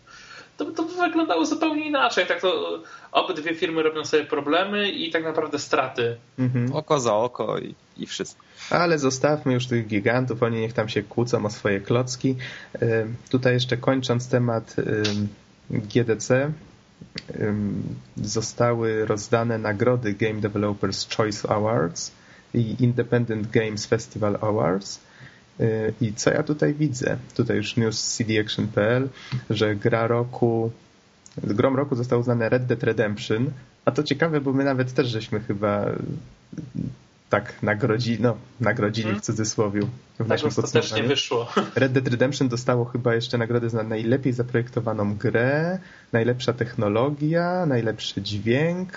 to, to wyglądało zupełnie inaczej. Tak to obydwie firmy robią sobie problemy i tak naprawdę straty. Mhm. Oko za oko i, i wszystko. Ale zostawmy już tych gigantów, oni niech tam się kłócą o swoje klocki. Tutaj jeszcze kończąc temat GDC, zostały rozdane nagrody Game Developers Choice Awards i Independent Games Festival Awards. I co ja tutaj widzę? Tutaj już news cdaction.pl, że gra roku, grom roku został uznany Red Dead Redemption, a to ciekawe, bo my nawet też żeśmy chyba tak nagrodzi, no, nagrodzili hmm. w cudzysłowie w tak naszym podsumowaniu. wyszło. Red Dead Redemption dostało chyba jeszcze nagrodę za najlepiej zaprojektowaną grę, najlepsza technologia, najlepszy dźwięk,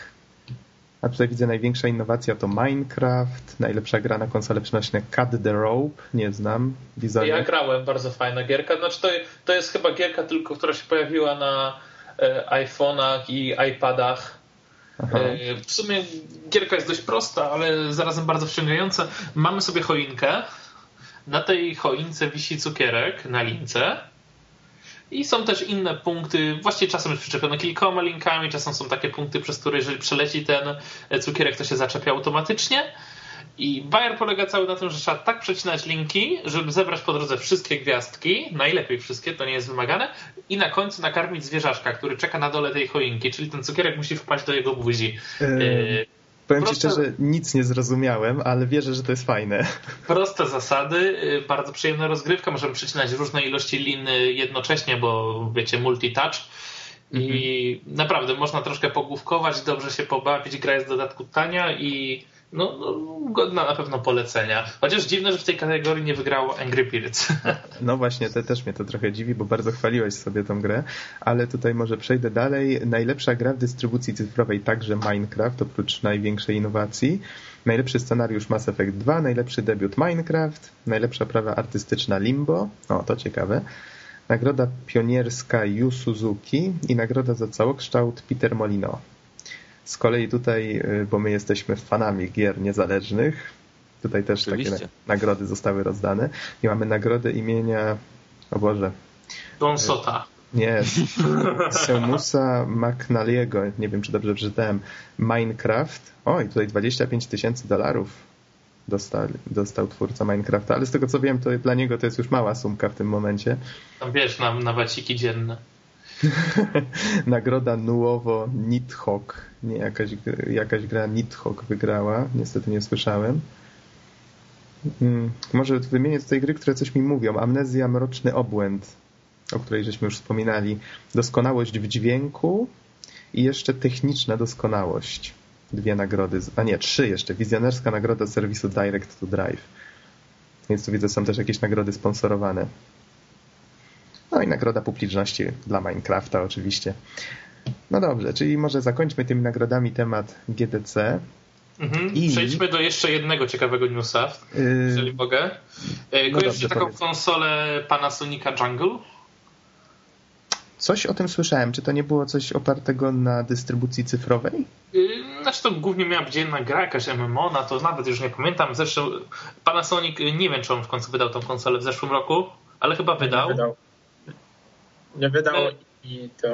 a tutaj widzę największa innowacja to Minecraft, najlepsza gra na konsolę przenośne Cut the Rope, nie znam. Wizualnie. Ja grałem, bardzo fajna gierka. Znaczy to, to jest chyba gierka tylko, która się pojawiła na e, iPhone'ach i iPadach. Aha. E, w sumie gierka jest dość prosta, ale zarazem bardzo wciągająca. Mamy sobie choinkę. Na tej choince wisi cukierek na lince i są też inne punkty, właściwie czasem jest przyczepione kilkoma linkami, czasem są takie punkty, przez które jeżeli przeleci ten cukierek, to się zaczepia automatycznie. I Bayer polega cały na tym, że trzeba tak przecinać linki, żeby zebrać po drodze wszystkie gwiazdki, najlepiej wszystkie, to nie jest wymagane, i na końcu nakarmić zwierzaczka, który czeka na dole tej choinki, czyli ten cukierek musi wpaść do jego buzi. Yy, Powiem Proste... ci szczerze, nic nie zrozumiałem, ale wierzę, że to jest fajne. Proste zasady, y, bardzo przyjemna rozgrywka. Możemy przycinać różne ilości lin jednocześnie, bo wiecie, multi-touch. I mhm. naprawdę można troszkę pogłówkować, dobrze się pobawić. Gra jest w dodatku tania i no, no, godna na pewno polecenia. Chociaż dziwne, że w tej kategorii nie wygrało Angry Birds. No właśnie, te, też mnie to trochę dziwi, bo bardzo chwaliłeś sobie tą grę, ale tutaj może przejdę dalej. Najlepsza gra w dystrybucji cyfrowej także Minecraft, oprócz największej innowacji. Najlepszy scenariusz Mass Effect 2, najlepszy debiut Minecraft, najlepsza prawa artystyczna Limbo, o to ciekawe, nagroda pionierska Yu Suzuki i nagroda za całokształt Peter Molino. Z kolei tutaj, y, bo my jesteśmy fanami gier niezależnych, tutaj też Oczywiście. takie nagrody zostały rozdane i mamy nagrodę imienia, o Boże. Don Sota. Nie, Semusa McNally'ego, nie wiem czy dobrze przeczytałem, Minecraft. O, i tutaj 25 tysięcy dolarów dostał, dostał twórca Minecrafta, ale z tego co wiem, to dla niego to jest już mała sumka w tym momencie. Tam wiesz, na, na waciki dzienne. Nagroda Nuovo Nidhogg. Nie, jakaś, jakaś gra Nidhogg wygrała. Niestety nie słyszałem. Hmm, może wymienię tutaj gry, które coś mi mówią. Amnezja Mroczny Obłęd, o której żeśmy już wspominali. Doskonałość w dźwięku i jeszcze techniczna doskonałość. Dwie nagrody, a nie, trzy jeszcze. Wizjonerska nagroda serwisu Direct to Drive. Więc tu widzę, są też jakieś nagrody sponsorowane. No i nagroda publiczności dla Minecrafta oczywiście. No dobrze, czyli może zakończmy tymi nagrodami temat GTC. Mhm. I... Przejdźmy do jeszcze jednego ciekawego newsa, yy... jeżeli mogę. Yy, no Kojarzycie taką powiedz. konsolę Panasonica Jungle? Coś o tym słyszałem. Czy to nie było coś opartego na dystrybucji cyfrowej? Yy, znaczy to głównie miała być jedna gra, jakaś MMO, na to nawet już nie pamiętam. Zresztą Panasonic, nie wiem czy on w końcu wydał tą konsolę w zeszłym roku, ale chyba wydał. Nie wydał. Nie wydał i to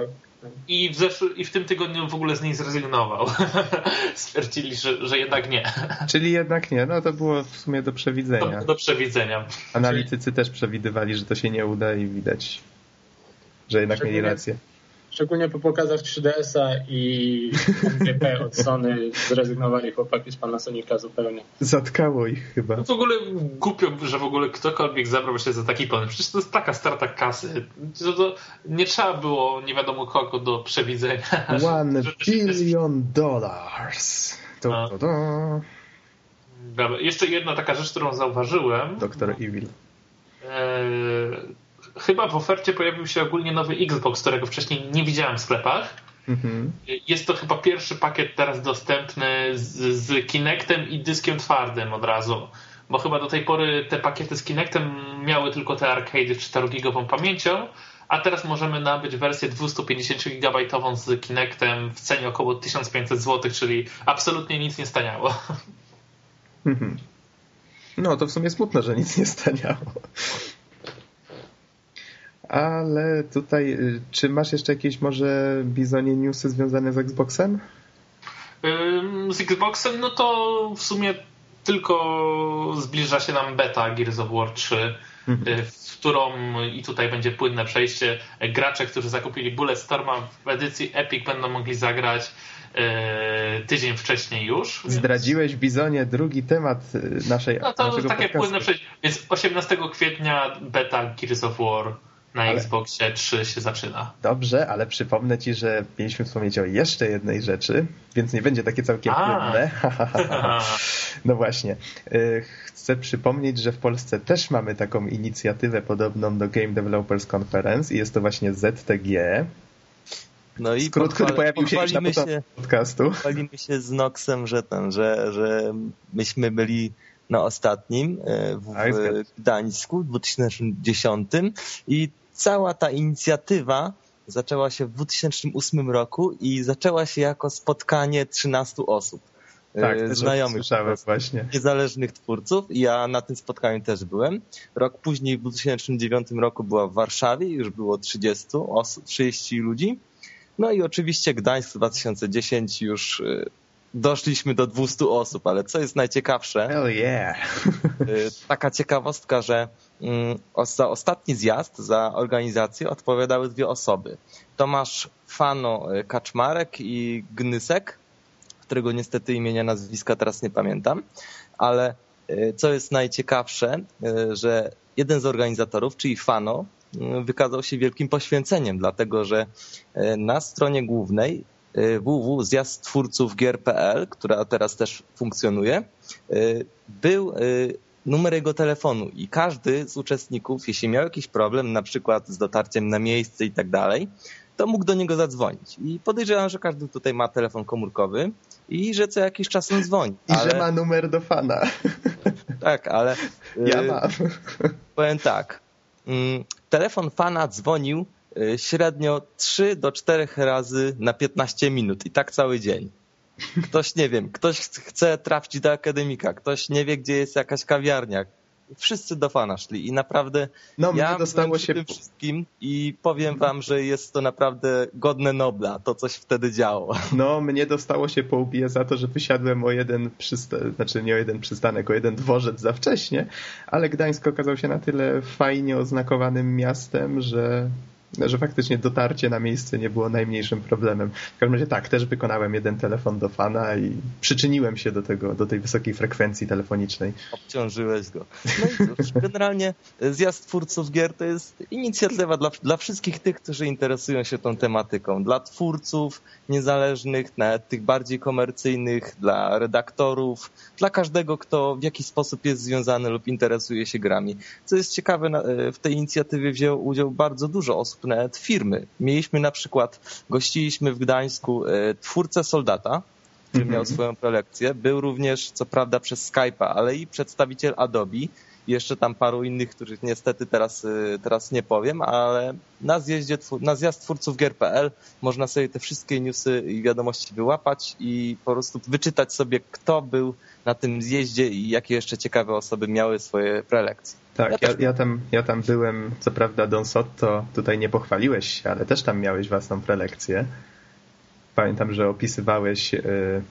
i w, zeszły, I w tym tygodniu w ogóle z niej zrezygnował. Stwierdzili, że, że jednak nie. Czyli jednak nie. No to było w sumie do przewidzenia. Do, do przewidzenia. Analitycy też przewidywali, że to się nie uda i widać, że jednak mieli rację. Szczególnie po pokazach 3DS-a i MGP od Sony zrezygnowali chłopaki z Panasonica zupełnie. Zatkało ich chyba. No w ogóle głupio, że w ogóle ktokolwiek zabrał się za taki pomysł. Przecież to jest taka strata kasy. To, to nie trzeba było nie wiadomo kogo do przewidzenia. One billion dollars. To, to, to. Jeszcze jedna taka rzecz, którą zauważyłem. Doktor Evil. Chyba w ofercie pojawił się ogólnie nowy Xbox, którego wcześniej nie widziałem w sklepach. Mhm. Jest to chyba pierwszy pakiet teraz dostępny z, z Kinectem i dyskiem twardym od razu. Bo chyba do tej pory te pakiety z Kinectem miały tylko te arcade 4-gigową pamięcią, a teraz możemy nabyć wersję 250 GB z Kinectem w cenie około 1500 zł, czyli absolutnie nic nie staniało. Mhm. No to w sumie smutne, że nic nie staniało ale tutaj, y, czy masz jeszcze jakieś może bizonie newsy związane z Xboxem? Z Xboxem, no to w sumie tylko zbliża się nam beta Gears of War 3, mhm. Y, w którą i tutaj będzie płynne przejście. Gracze, którzy zakupili Bulletstorma w edycji Epic będą mogli zagrać y, tydzień wcześniej już. Zdradziłeś Bizonie drugi temat naszej No to takie podcastu. płynne przejście. Więc 18 kwietnia beta Gears of War na ale... Xboxie 3 się zaczyna. Dobrze, ale przypomnę ci, że mieliśmy wspomnieć o jeszcze jednej rzeczy, więc nie będzie takie całkiem płynne. no właśnie. Y, chcę przypomnieć, że w Polsce też mamy taką inicjatywę podobną do Game Developers Conference i jest to właśnie ZTG. No i Skrót, który pojawił się na początku podcastu. Chwalimy się z Noxem, że ten, że, że myśmy byli na ostatnim w, w Gdańsku w 2010 i cała ta inicjatywa zaczęła się w 2008 roku i zaczęła się jako spotkanie 13 osób. Tak, e, znajomych właśnie. niezależnych twórców. Ja na tym spotkaniu też byłem. Rok później, w 2009 roku była w Warszawie, już było 30 osób, 30 ludzi. No i oczywiście Gdańsk 2010 już e, doszliśmy do 200 osób, ale co jest najciekawsze, Hell yeah. E, taka ciekawostka, że za ostatni zjazd, za organizację odpowiadały dwie osoby. Tomasz Fano y, Kaczmarek i Gnysek, którego niestety imienia, nazwiska teraz nie pamiętam, ale y, co jest najciekawsze, y, że jeden z organizatorów, czyli Fano, wykazał się wielkim poświęceniem, dlatego że na stronie głównej www.zjazdtwórcówgier.pl, która teraz też funkcjonuje, był numer jego telefonu i każdy z uczestników, jeśli miał jakiś problem, na przykład z dotarciem na miejsce i tak dalej, to mógł do niego zadzwonić. I podejrzewam, że każdy tutaj ma telefon komórkowy i że co jakiś czas on dzwoni. I ale... że ma numer do fana. Tak, ale... Ja y, mam. Powiem tak. Mm, telefon fana dzwonił y, średnio 3 do 4 razy na 15 minut i tak cały dzień. Ktoś, nie wiem, ktoś chce trafić do akademika, ktoś nie wie, gdzie jest jakaś kawiarnia, wszyscy do fana szli i naprawdę no, ja mnie dostało się tym wszystkim i powiem wam, że jest to naprawdę godne Nobla, to coś wtedy działo. No, mnie dostało się po łbie za to, że wysiadłem o jeden przystanek, znaczy nie o jeden przystanek, o jeden dworzec za wcześnie, ale Gdańsk okazał się na tyle fajnie oznakowanym miastem, że że faktycznie dotarcie na miejsce nie było najmniejszym problemem. W każdym razie tak, też wykonałem jeden telefon do fana i przyczyniłem się do tego, do tej wysokiej frekwencji telefonicznej. Obciążyłeś go. No i cóż, generalnie zjazd twórców gier to jest inicjatywa dla, dla wszystkich tych, którzy interesują się tą tematyką. Dla twórców niezależnych, nawet tych bardziej komercyjnych, dla redaktorów, dla każdego, kto w jakiś sposób jest związany lub interesuje się grami. Co jest ciekawe, w tej inicjatywie wziął udział bardzo dużo osób, nawet firmy. Mieliśmy na przykład, gościliśmy w Gdańsku e, twórcę Soldata, który miał mhm. swoją prelekcję. Był również, co prawda, przez Skype'a, ale i przedstawiciel Adobe. Jeszcze tam paru innych, których niestety teraz, e, teraz nie powiem, ale na, zjeździe, na zjazd twórców gier.pl można sobie te wszystkie newsy i wiadomości wyłapać i po prostu wyczytać sobie, kto był na tym zjeździe i jakie jeszcze ciekawe osoby miały swoje prelekcje. Tak, ja, ja, ja, tam, ja tam byłem, co prawda Don Sotto, tutaj nie pochwaliłeś się, ale też tam miałeś własną prelekcję. Pamiętam, że opisywałeś yy,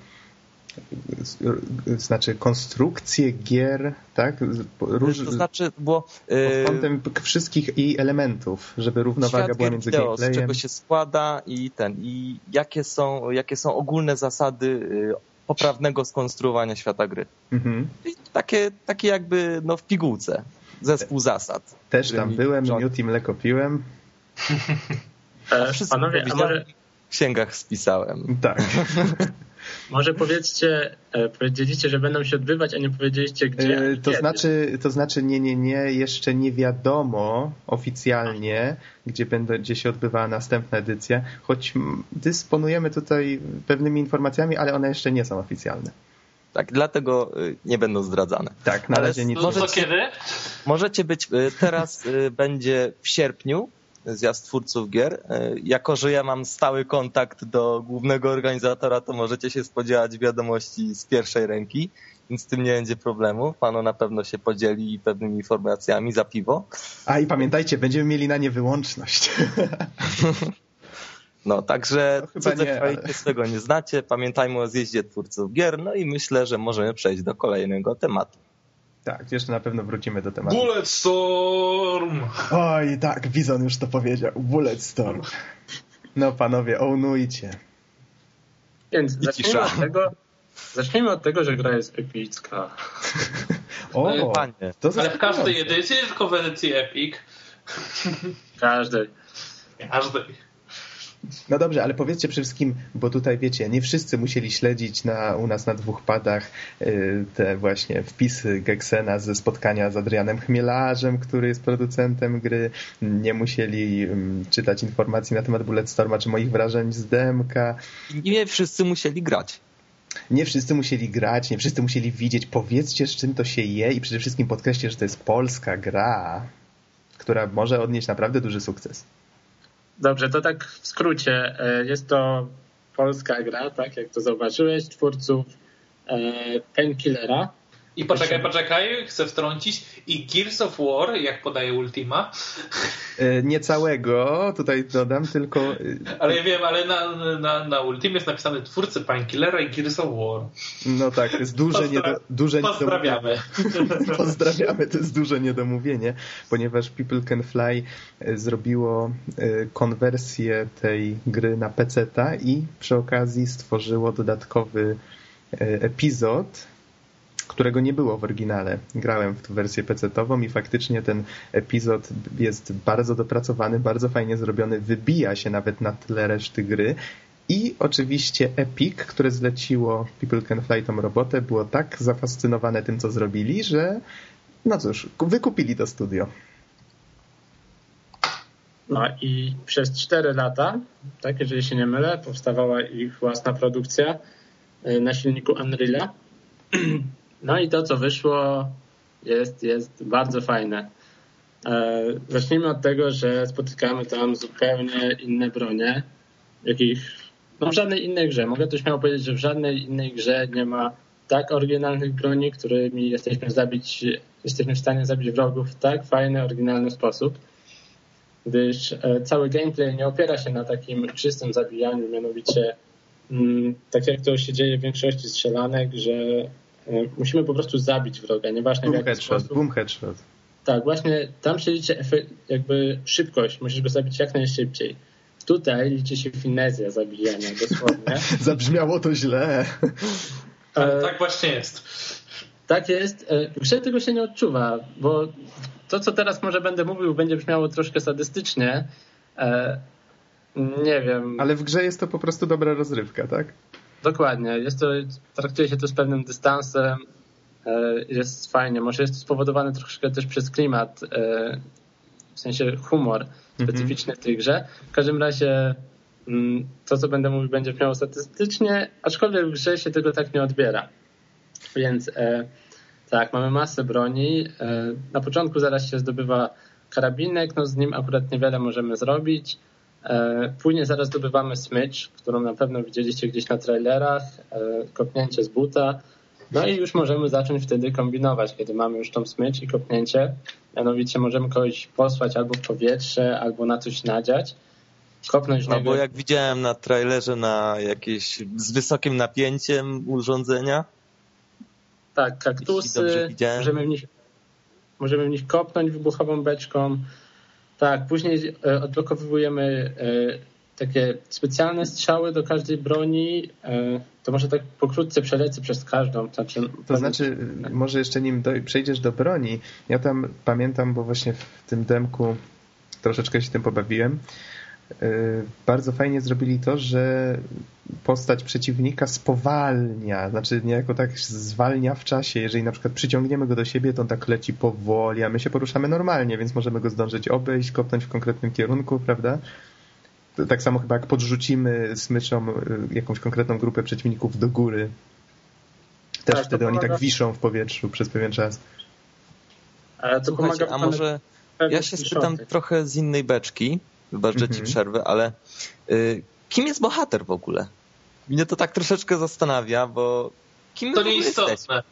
znaczy konstrukcję gier, tak? Róż... To znaczy, bo yy, pod kątem wszystkich i elementów, żeby równowaga była między wideo, gameplayem. z czego się składa i ten, i jakie są, jakie są ogólne zasady poprawnego skonstruowania świata gry. Mhm. takie, takie jakby no, w pigułce zespół zasad. Też tam byłem, rząd... miód i mleko piłem. E, panowie, a może... W księgach spisałem. Tak. Może powiedzcie, e, powiedzieliście, że będą się odbywać, a nie powiedzieliście gdzie. E, to znaczy, to znaczy nie, nie, nie, jeszcze nie wiadomo oficjalnie, gdzie, będą, gdzie się odbywała następna edycja, choć dysponujemy tutaj pewnymi informacjami, ale one jeszcze nie są oficjalne. Tak, dlatego y, nie będą zdradzane. Tak, na razie nic. Możecie, to kiedy? Możecie być, y, teraz y, będzie w sierpniu zjazd twórców gier. Jako, że ja mam stały kontakt do głównego organizatora, to możecie się spodziewać wiadomości z pierwszej ręki, więc z tym nie będzie problemu. Panu na pewno się podzieli pewnymi informacjami za piwo. A i pamiętajcie, będziemy mieli na nie wyłączność. No, także no, cudze nie, ale... swego nie znacie. Pamiętajmy o zjeździe twórców gier, no i myślę, że możemy przejść do kolejnego tematu. Tak, jeszcze na pewno wrócimy do tematu. Bulletstorm! Oj, tak, Bizon już to powiedział. Bulletstorm. No panowie, ołnujcie. Więc zacznijmy od, tego, zacznijmy od tego, że gra jest epicka. o, Panie. To Ale w każdej edycji, tylko w edycji Epic? Każdej. Każdej. No dobrze, ale powiedzcie przede wszystkim, bo tutaj wiecie, nie wszyscy musieli śledzić na, u nas na dwóch padach y, te właśnie wpisy Geksena ze spotkania z Adrianem Chmielarzem, który jest producentem gry. Nie musieli czytać informacji na temat Bulletstorma czy moich wrażeń z demka. Nie wszyscy musieli grać. Nie wszyscy musieli grać, nie wszyscy musieli widzieć. Powiedzcie, z czym to się je i przede wszystkim podkreślcie, że to jest polska gra, która może odnieść naprawdę duży sukces. Dobrze, to tak w skrócie. E, jest to polska gra, tak jak to zauważyłeś, twórców e, Painkillera. I poczekaj, poczekaj, chcę wtrącić. I Gears of War, jak podaje Ultima. E, nie całego, tutaj dodam, tylko... E, ale ja wiem, ale na, na, na Ultimie jest napisane twórcy Painkillera i Gears of War. No tak, to jest duże, Pozdra niedo, duże Pozdrawiamy. Pozdrawiamy, to jest duże niedomówienie, ponieważ People Can Fly e, zrobiło konwersję tej gry na PC-ta i przy okazji stworzyło dodatkowy epizod, którego nie było w oryginale. Grałem w wersję PC-tową i faktycznie ten epizod jest bardzo dopracowany, bardzo fajnie zrobiony, wybija się nawet na tle reszty gry I oczywiście Epic, które zleciło People Can Fly tą robotę, było tak zafascynowane tym, co zrobili, że no cóż, wykupili to studio. No i przez 4 lata, tak, jeżeli się nie mylę, powstawała ich własna produkcja y, na silniku Unreal'a. No i to, co wyszło, jest, jest bardzo fajne. E, zacznijmy od tego, że spotykamy tam zupełnie inne bronie, jakich no w żadnej innej grze. Mogę to śmiało powiedzieć, że w żadnej innej grze nie ma tak oryginalnych broni, którymi jesteśmy zabić, jesteśmy w stanie zabić wrogów w tak fajny, oryginalny sposób gdyż e, cały gameplay nie opiera się na takim czystym zabijaniu, mianowicie mm, tak jak to się dzieje w większości strzelanek, że musimy po prostu zabić wroga, nieważne boom w jaki headshot, sposób. Boom headshot. Tak, właśnie tam się liczy jakby szybkość, musisz go zabić jak najszybciej. Tutaj liczy się finezja zabijania, dosłownie. Zabrzmiało to źle. E, tak właśnie jest. Tak jest. W grze tego się nie odczuwa, bo to, co teraz może będę mówił, będzie brzmiało troszkę sadystycznie. E, nie wiem. Ale w grze jest to po prostu dobra rozrywka, tak? Dokładnie. Jest to, traktuje się to z pewnym dystansem. E, jest fajnie. Może jest to spowodowane troszkę też przez klimat, e, w sensie humor specyficzny w tej grze. W każdym razie mm, to, co będę mówił, będzie brzmiało statystycznie, aczkolwiek w grze się tego tak nie odbiera. Więc tak, mamy masę broni. E, na początku zaraz się zdobywa karabinek, no z nim akurat niewiele możemy zrobić. E, później zaraz zdobywamy smycz, którą na pewno widzieliście gdzieś na trailerach, e, kopnięcie z buta. No i już możemy zacząć wtedy kombinować, kiedy mamy już tą smycz i kopnięcie. Mianowicie możemy kogoś posłać albo w powietrze, albo na coś nadziać. Kopnąć no bo jak widziałem na trailerze na jakieś z wysokim napięciem urządzenia, tak, kaktusy. Możemy w, nich, możemy w nich kopnąć wybuchową beczką. Tak, później e, odblokowujemy e, takie specjalne strzały do każdej broni. E, to może tak pokrótce przelecę przez każdą. Znaczy, to znaczy, może jeszcze nim do, przejdziesz do broni. Ja tam pamiętam, bo właśnie w tym demku troszeczkę się tym pobawiłem. Bardzo fajnie zrobili to, że postać przeciwnika spowalnia, znaczy niejako tak zwalnia w czasie. Jeżeli na przykład przyciągniemy go do siebie, to on tak leci powoli, a my się poruszamy normalnie, więc możemy go zdążyć obejść, kopnąć w konkretnym kierunku, prawda? Tak samo chyba jak podrzucimy smyczą y, jakąś konkretną grupę przeciwników do góry. Też tak, wtedy oni tak wiszą w powietrzu przez pewien czas. Ale to Słuchajcie, a może ja się spytam trochę z innej beczki, wybacz, że ci mhm. przerwę, ale y, kim jest bohater w ogóle? Mnie to tak troszeczkę zastanawia, bo kim To nie istotne.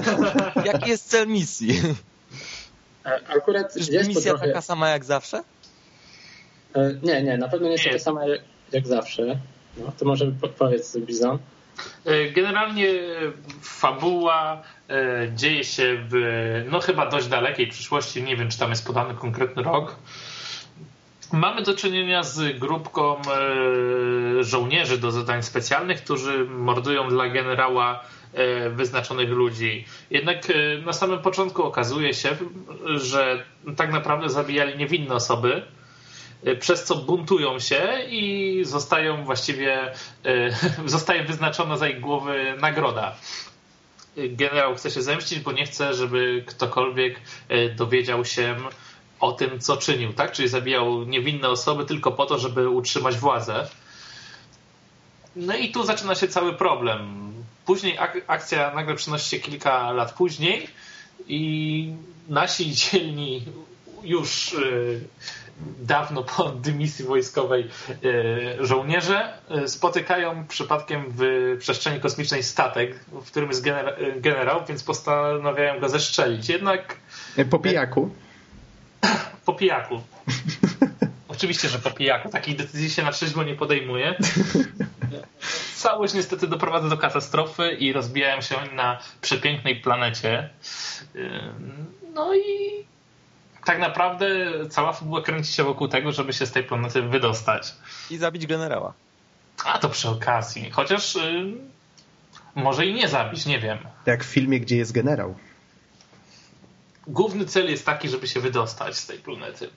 Jaki jest cel misji? E, akurat Czyż jest misja trochę... taka sama jak zawsze? E, nie, nie, na pewno nie jest taka sama jak, jak zawsze. No, to może powiedz Bizon. E, generalnie fabuła dzieje się w no chyba dość dalekiej przyszłości. Nie wiem, czy tam jest podany konkretny rok. Mamy do czynienia z grupką e, żołnierzy do zadań specjalnych, którzy mordują dla generała e, wyznaczonych ludzi. Jednak e, na samym początku okazuje się, że tak naprawdę zabijali niewinne osoby, przez co buntują się i zostają właściwie, zostaje wyznaczona za ich głowy nagroda. Generał chce się zemścić, bo nie chce, żeby ktokolwiek dowiedział się o tym, co czynił, tak? Czyli zabijał niewinne osoby tylko po to, żeby utrzymać władzę. No i tu zaczyna się cały problem. Później ak akcja nagle przenosi się kilka lat później i nasi dzielni już yy, dawno po dymisji wojskowej yy, żołnierze yy, spotykają przypadkiem w przestrzeni kosmicznej statek, w którym jest genera generał, więc postanawiają go zeszczelić. Jednak po pijaku po pijaku. Oczywiście, że po pijaku. Takich decyzji się na trzeźwo nie podejmuje. Całość niestety doprowadza do katastrofy i rozbijają się oni na przepięknej planecie. No i tak naprawdę cała fabuła kręci się wokół tego, żeby się z tej planety wydostać. I zabić generała. A to przy okazji. Chociaż yy, może i nie zabić, nie wiem. Jak w filmie, gdzie jest generał główny cel jest taki, żeby się wydostać z tej planety.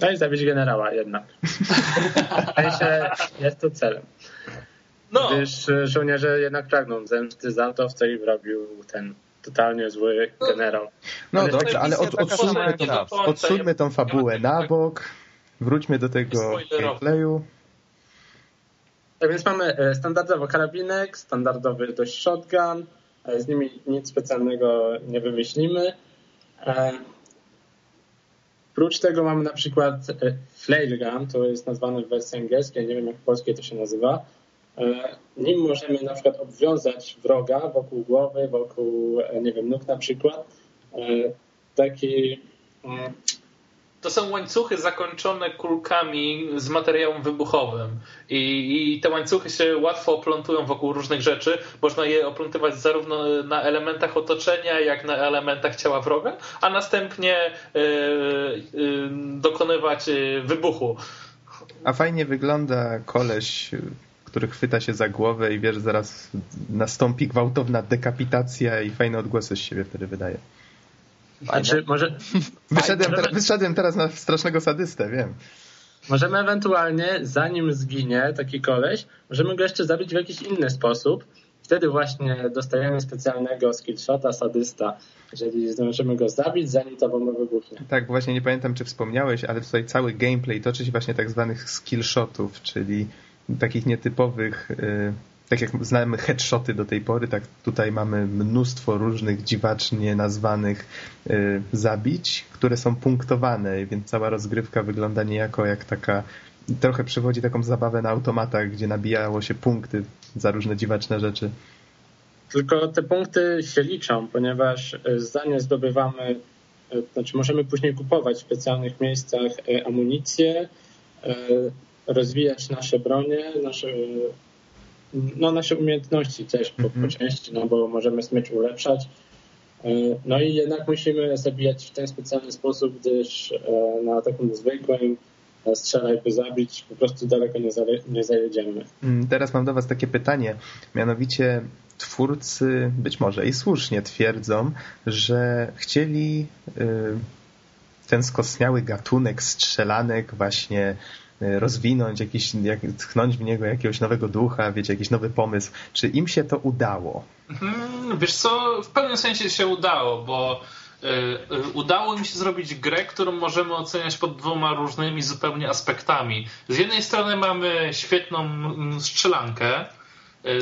No i zabić generała jednak. W sensie jest to celem. No. Gdyż żołnierze jednak pragną zemsty za to, w co ich robił ten totalnie zły generał. No ale dobrze, ale od, odsuńmy, tą, odsuńmy tą fabułę na bok, wróćmy do tego gameplayu. Tak więc mamy e, standardowo karabinek, standardowy dość shotgun, e, z nimi nic specjalnego nie wymyślimy. E, Prócz tego mamy na przykład flailgun, to jest nazwane w wersji angielskiej, nie wiem jak w polskiej to się nazywa. Nim możemy na przykład obwiązać wroga wokół głowy, wokół, nie wiem, nóg na przykład. Taki mm, to są łańcuchy zakończone kulkami z materiałem wybuchowym I, i te łańcuchy się łatwo oplątują wokół różnych rzeczy. Można je oplątywać zarówno na elementach otoczenia, jak na elementach ciała wroga, a następnie yy, yy, dokonywać e, wybuchu. A fajnie wygląda koleś, który chwyta się za głowę i wiesz, zaraz nastąpi gwałtowna dekapitacja i fajne odgłosy z siebie wtedy wydaje. Znaczy, może... Wyszedłem, wyszedłem teraz na strasznego sadystę, wiem. Możemy ewentualnie, zanim zginie taki koleś, możemy go jeszcze zabić w jakiś inny sposób. Wtedy właśnie dostajemy specjalnego skillshota sadysta, jeżeli zdążymy go zabić, zanim ta bomba wybuchnie. Tak, właśnie nie pamiętam, czy wspomniałeś, ale tutaj cały gameplay toczy się właśnie tak zwanych skillshotów, czyli takich nietypowych... Yy tak jak znamy headshoty do tej pory, tak tutaj mamy mnóstwo różnych dziwacznie nazwanych y, zabić, które są punktowane, więc cała rozgrywka wygląda niejako jak taka trochę przywodzi taką zabawę na automatach, gdzie nabijało się punkty za różne dziwaczne rzeczy. Tylko te punkty się liczą, ponieważ y, za nie zdobywamy, y, znaczy możemy później kupować w specjalnych miejscach y, amunicję, rozwijać nasze bronie, nasze no, nasze umiejętności też po, po mhm. części, no bo możemy smycz ulepszać. E, no i jednak musimy zabijać w ten specjalny sposób, gdyż e, na takim zwykłym e, strzelaj by zabić, po prostu daleko nie, nie zajedziemy. Mm, teraz mam do Was takie pytanie, mianowicie twórcy być może i słusznie twierdzą, że chcieli ten skostniały gatunek strzelanek właśnie rozwinąć, jakiś, jak, tchnąć w niego jakiegoś nowego ducha, wiecie, jakiś nowy pomysł. Czy im się to udało? Hmm, wiesz co, w pewnym sensie się udało, bo y, y, udało im się zrobić grę, którą możemy oceniać pod dwoma różnymi zupełnie aspektami. Z jednej strony mamy świetną strzelankę,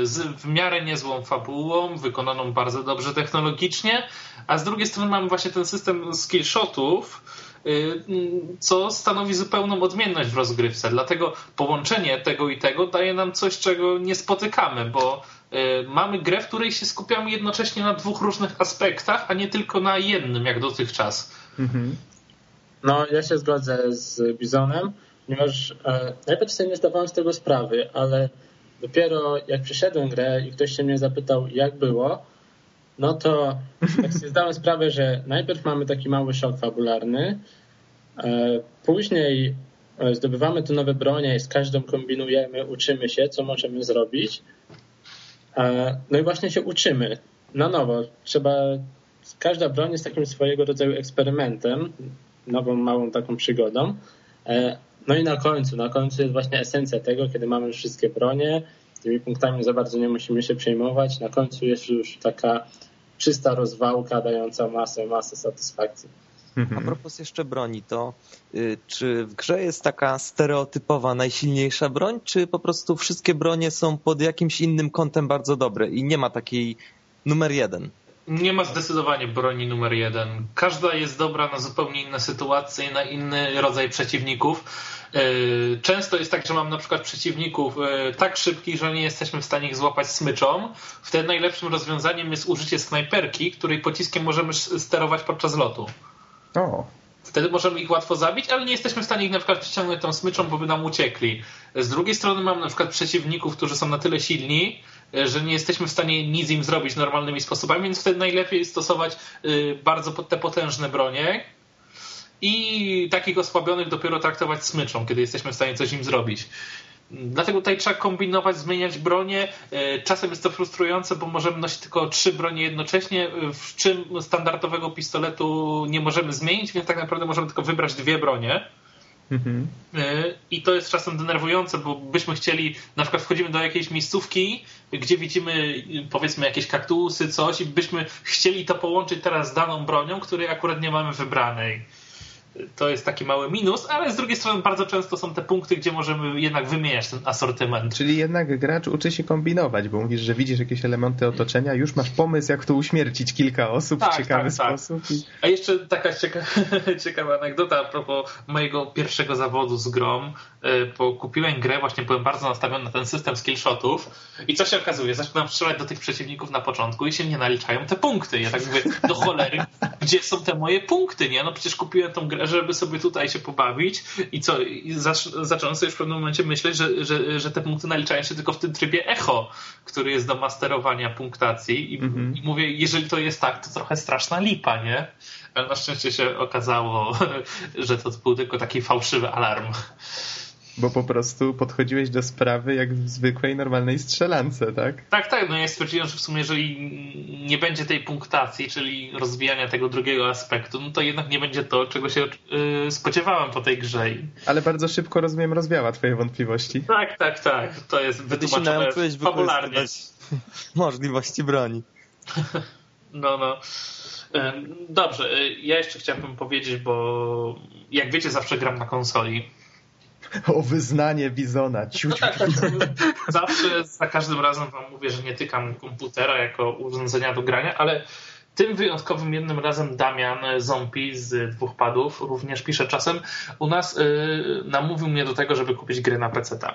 z w miarę niezłą fabułą, wykonaną bardzo dobrze technologicznie, a z drugiej strony mamy właśnie ten system skillshotów, Y, co stanowi zupełną odmienność w rozgrywce. Dlatego połączenie tego i tego daje nam coś, czego nie spotykamy, bo y, mamy grę, w której się skupiamy jednocześnie na dwóch różnych aspektach, a nie tylko na jednym, jak dotychczas. Mhm. No, ja się zgodzę z Bizonem, ponieważ e, najpierw sobie nie zdawałem z tego sprawy, ale dopiero jak przyszedłem grę i ktoś się mnie zapytał, jak było, no to jak sobie zdałem sprawę, że najpierw mamy taki mały szok fabularny, e, później e, zdobywamy tu nowe bronie i z każdą kombinujemy, uczymy się, co możemy zrobić. E, no i właśnie się uczymy na nowo. Trzeba, każda broń jest takim swojego rodzaju eksperymentem, nową, małą taką przygodą. No i na końcu, na końcu jest właśnie esencja tego, kiedy mamy wszystkie bronie, tymi punktami za bardzo nie musimy się przejmować. Na końcu jest już taka czysta rozwałka dająca masę, masę satysfakcji. A propos jeszcze broni, to y, czy w grze jest taka stereotypowa, najsilniejsza broń, czy po prostu wszystkie bronie są pod jakimś innym kątem bardzo dobre i nie ma takiej numer jeden? Nie ma zdecydowanie broni numer jeden. Każda jest dobra na zupełnie inne sytuacje, na inny rodzaj przeciwników. Y, często jest tak, że mam na przykład przeciwników y, tak szybkich, że nie jesteśmy w stanie ich złapać smyczą. Wtedy najlepszym rozwiązaniem jest użycie snajperki, której pociskiem możemy sterować podczas lotu. O. Wtedy możemy ich łatwo zabić, ale nie jesteśmy w stanie ich na przykład przyciągnąć tą smyczą, bo by nam uciekli. Z drugiej strony mam na przykład przeciwników, którzy są na tyle silni, y, że nie jesteśmy w stanie nic im zrobić normalnymi sposobami, więc wtedy najlepiej stosować bardzo te potężne bronie, i takich osłabionych dopiero traktować smyczą, kiedy jesteśmy w stanie coś im zrobić. Dlatego tutaj trzeba kombinować, zmieniać bronie. E, czasem jest to frustrujące, bo możemy nosić tylko trzy bronie jednocześnie, w czym standardowego pistoletu nie możemy zmienić, więc tak naprawdę możemy tylko wybrać dwie bronie. Mhm. Y, I to jest czasem denerwujące, bo byśmy chcieli, na przykład wchodzimy do jakiejś miejscówki, gdzie widzimy powiedzmy jakieś kaktusy, coś i byśmy chcieli to połączyć teraz z daną bronią, której akurat nie mamy wybranej to jest taki mały minus, ale z drugiej strony bardzo często są te punkty, gdzie możemy jednak wymieniać ten asortyment. Czyli jednak gracz uczy się kombinować, bo mówisz, że widzisz jakieś elementy otoczenia, już masz pomysł, jak tu uśmiercić kilka osób tak, w ciekawy tak, tak. sposób. Tak. I... A jeszcze taka ciekawa, ciekawa anegdota a propos mojego pierwszego zawodu z grom, e, bo kupiłem grę, właśnie byłem bardzo nastawiony na ten system skillshotów i co się okazuje, zaczynam strzelać do tych przeciwników na początku i się nie naliczają te punkty. Ja tak mówię, do cholery, gdzie są te moje punkty, nie? No przecież kupiłem tą grę żeby sobie tutaj się pobawić i co, i zacząłem sobie w pewnym momencie myśleć, że, że, że te punkty naliczają się tylko w tym trybie echo, który jest do masterowania punktacji i, mhm. i mówię, jeżeli to jest tak, to trochę straszna lipa, nie? Ale na szczęście się okazało, że to był tylko taki fałszywy alarm bo po prostu podchodziłeś do sprawy jak w zwykłej, normalnej strzelance, tak? Tak, tak. No ja stwierdziłem, że w sumie jeżeli nie będzie tej punktacji, czyli rozwijania tego drugiego aspektu, no to jednak nie będzie to, czego się yy, spodziewałem po tej grze. Ale bardzo szybko, rozumiem, rozwiała twoje wątpliwości. Tak, tak, tak. To jest wytłumaczone fabularnie. możliwości broni. No, no. Dobrze, y, ja jeszcze chciałbym powiedzieć, bo jak wiecie, zawsze gram na konsoli o wyznanie Bizona. Zawsze, za każdym razem wam mówię, że nie tykam komputera jako urządzenia do grania, ale tym wyjątkowym jednym razem Damian Zompi z dwóch padów również pisze czasem u nas yy, namówił mnie do tego, żeby kupić gry na PC-ta.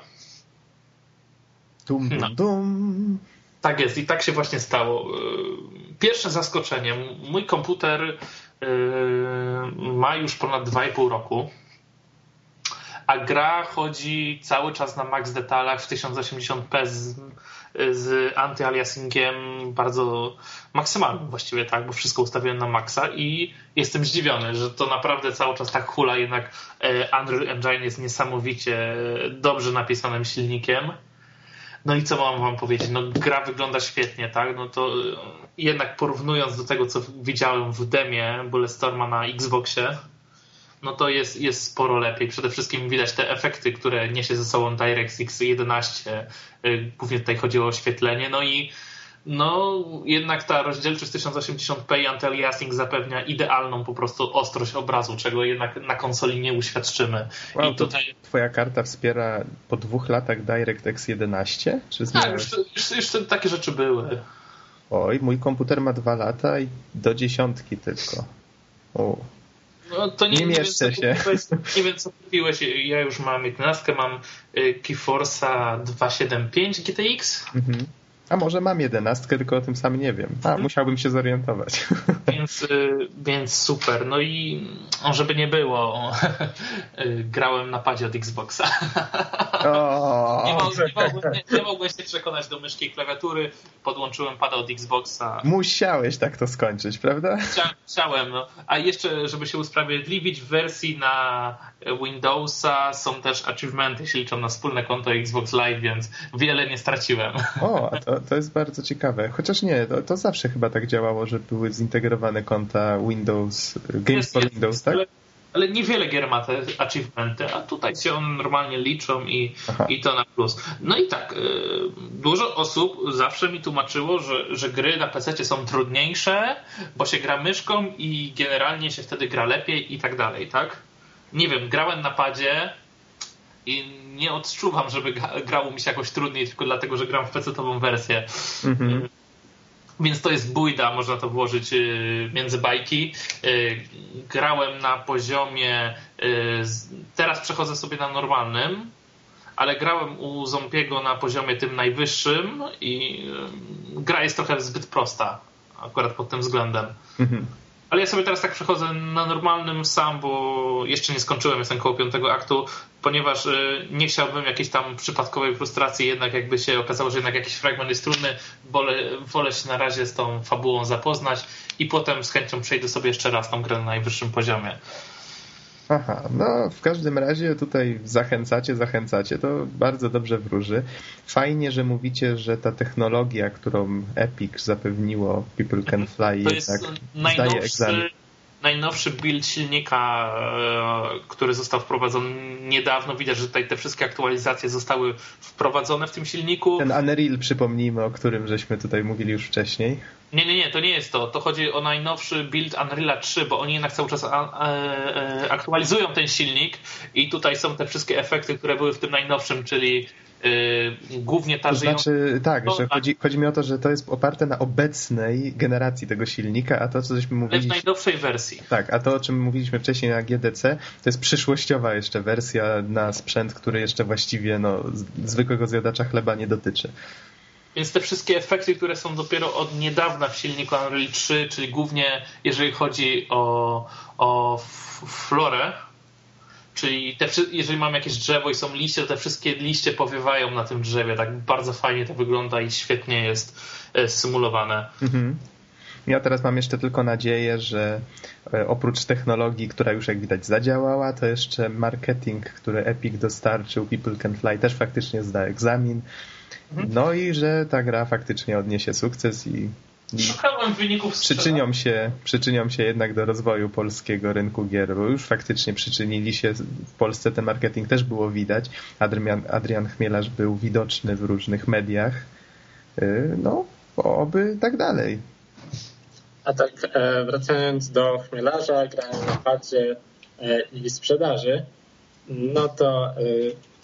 Dum, dum, no. dum. Tak jest i tak się właśnie stało. Y, pierwsze zaskoczenie. Mój komputer y, ma już ponad 2,5 roku a gra chodzi cały czas na max detalach w 1080p z, z anty-aliasingiem bardzo maksymalnym właściwie, tak, bo wszystko ustawiłem na maksa i jestem zdziwiony, że to naprawdę cały czas tak hula, jednak e, Unreal Engine jest niesamowicie dobrze napisanym silnikiem. No i co mam wam powiedzieć? No gra wygląda świetnie, tak? No to jednak porównując do tego, co widziałem w demie Bulletstorma na Xboxie, no to jest, jest sporo lepiej. Przede wszystkim widać te efekty, które niesie ze sobą DirectX 11. Y, głównie tutaj chodziło o oświetlenie. No i no jednak ta rozdzielczość 1080p i anti-aliasing zapewnia idealną po prostu ostrość obrazu, czego jednak na konsoli nie uświadczymy. Wow, I tutaj... Twoja karta wspiera po dwóch latach DirectX 11? Czy tak, już, już, już takie rzeczy były. Oj, mój komputer ma dwa lata i do dziesiątki tylko. O. No, to nie, nie mieszczę się. nie wiem, co kupiłeś. Ja już mam 11, mam y, GeForce'a 275 GTX. Mhm. A może mam jedenastkę, tylko o tym sam nie wiem. A, hmm. musiałbym się zorientować. Więc, y, więc super. No i żeby nie było, y, grałem na padzie od Xboxa. nie, mogłem, nie, nie, mogłem się przekonać do myszki i klawiatury. Podłączyłem pada od Xboxa. Musiałeś tak to skończyć, prawda? Chcia, chciałem. No. A jeszcze, żeby się usprawiedliwić, w wersji na Windowsa są też achievementy, się liczą na wspólne konto Xbox Live, więc wiele nie straciłem. O, a to, to jest bardzo ciekawe. Chociaż nie, to, to zawsze chyba tak działało, że były zintegrowane konta Windows, Games jest, for jest, Windows, tak? Ale, niewiele gier ma te achievementy, a tutaj się one normalnie liczą i, i to na plus. No i tak, y, dużo osób zawsze mi tłumaczyło, że, że gry na PC są trudniejsze, bo się gra myszką i generalnie się wtedy gra lepiej i tak dalej, tak? Nie wiem, grałem na padzie, i nie odczuwam, żeby grało mi się jakoś trudniej, tylko dlatego, że gram w PC-tową wersję. Mhm. Y, więc to jest bójda, można to włożyć y, między bajki. Y, grałem na poziomie, teraz przechodzę sobie na normalnym, ale grałem u Zompiego na poziomie tym najwyższym i gra jest trochę zbyt prosta, akurat pod tym względem. Mhm. Ale ja sobie teraz tak przechodzę na normalnym sam, bo jeszcze nie skończyłem, jestem koło piątego aktu, ponieważ y, nie chciałbym jakiejś tam przypadkowej frustracji, jednak jakby się okazało, że jednak jakiś fragment jest trudny, wolę, wolę się na razie z tą fabułą zapoznać i potem z chęcią przejdę sobie jeszcze raz tą grę na najwyższym poziomie. Aha, no w każdym razie tutaj zachęcacie, zachęcacie, to bardzo dobrze wróży. Fajnie, że mówicie, że ta technologia, którą Epic zapewniło People Can Fly to jest zdaje egzamin. Najnowszy build silnika, e, który został wprowadzony niedawno. Widać, że tutaj te wszystkie aktualizacje zostały wprowadzone w tym silniku. Ten Unreal, przypomnijmy, o którym żeśmy tutaj mówili już wcześniej. Nie, nie, nie, to nie jest to. To chodzi o najnowszy build Unreal 3, bo oni jednak cały czas e, aktualizują ten silnik i tutaj są te wszystkie efekty, które były w tym najnowszym, czyli głównie ta to znaczy, tak, że chodzi, chodzi, mi o to, że to jest oparte na obecnej generacji tego silnika, a to, co żeśmy mówili... w najnowszej wersji. Tak, a to, o czym mówiliśmy wcześniej na GDC, to jest przyszłościowa jeszcze wersja na sprzęt, który jeszcze właściwie no, zwykłego zjadacza chleba nie dotyczy. Więc te wszystkie efekty, które są dopiero od niedawna w silniku Unreal 3, czyli głównie jeżeli chodzi o, o florę, Czyli te, jeżeli mam jakieś drzewo i są liście, to te wszystkie liście powiewają na tym drzewie. Tak bardzo fajnie to wygląda i świetnie jest e, symulowane. Mhm. Ja teraz mam jeszcze tylko nadzieję, że e, oprócz technologii, która już jak widać zadziałała, to jeszcze marketing, który Epic dostarczył, People Can Fly też faktycznie zda egzamin. Mhm. No i że ta gra faktycznie odniesie sukces i Szukałem wyników przyczynią się, przyczynią się jednak do rozwoju polskiego rynku gier, bo już faktycznie przyczynili się, w Polsce ten marketing też było widać. Adrian, Adrian Chmielarz był widoczny w różnych mediach. Y, no, oby tak dalej. A tak e, wracając do Chmielarza, grania na padzie e, i sprzedaży, no to e,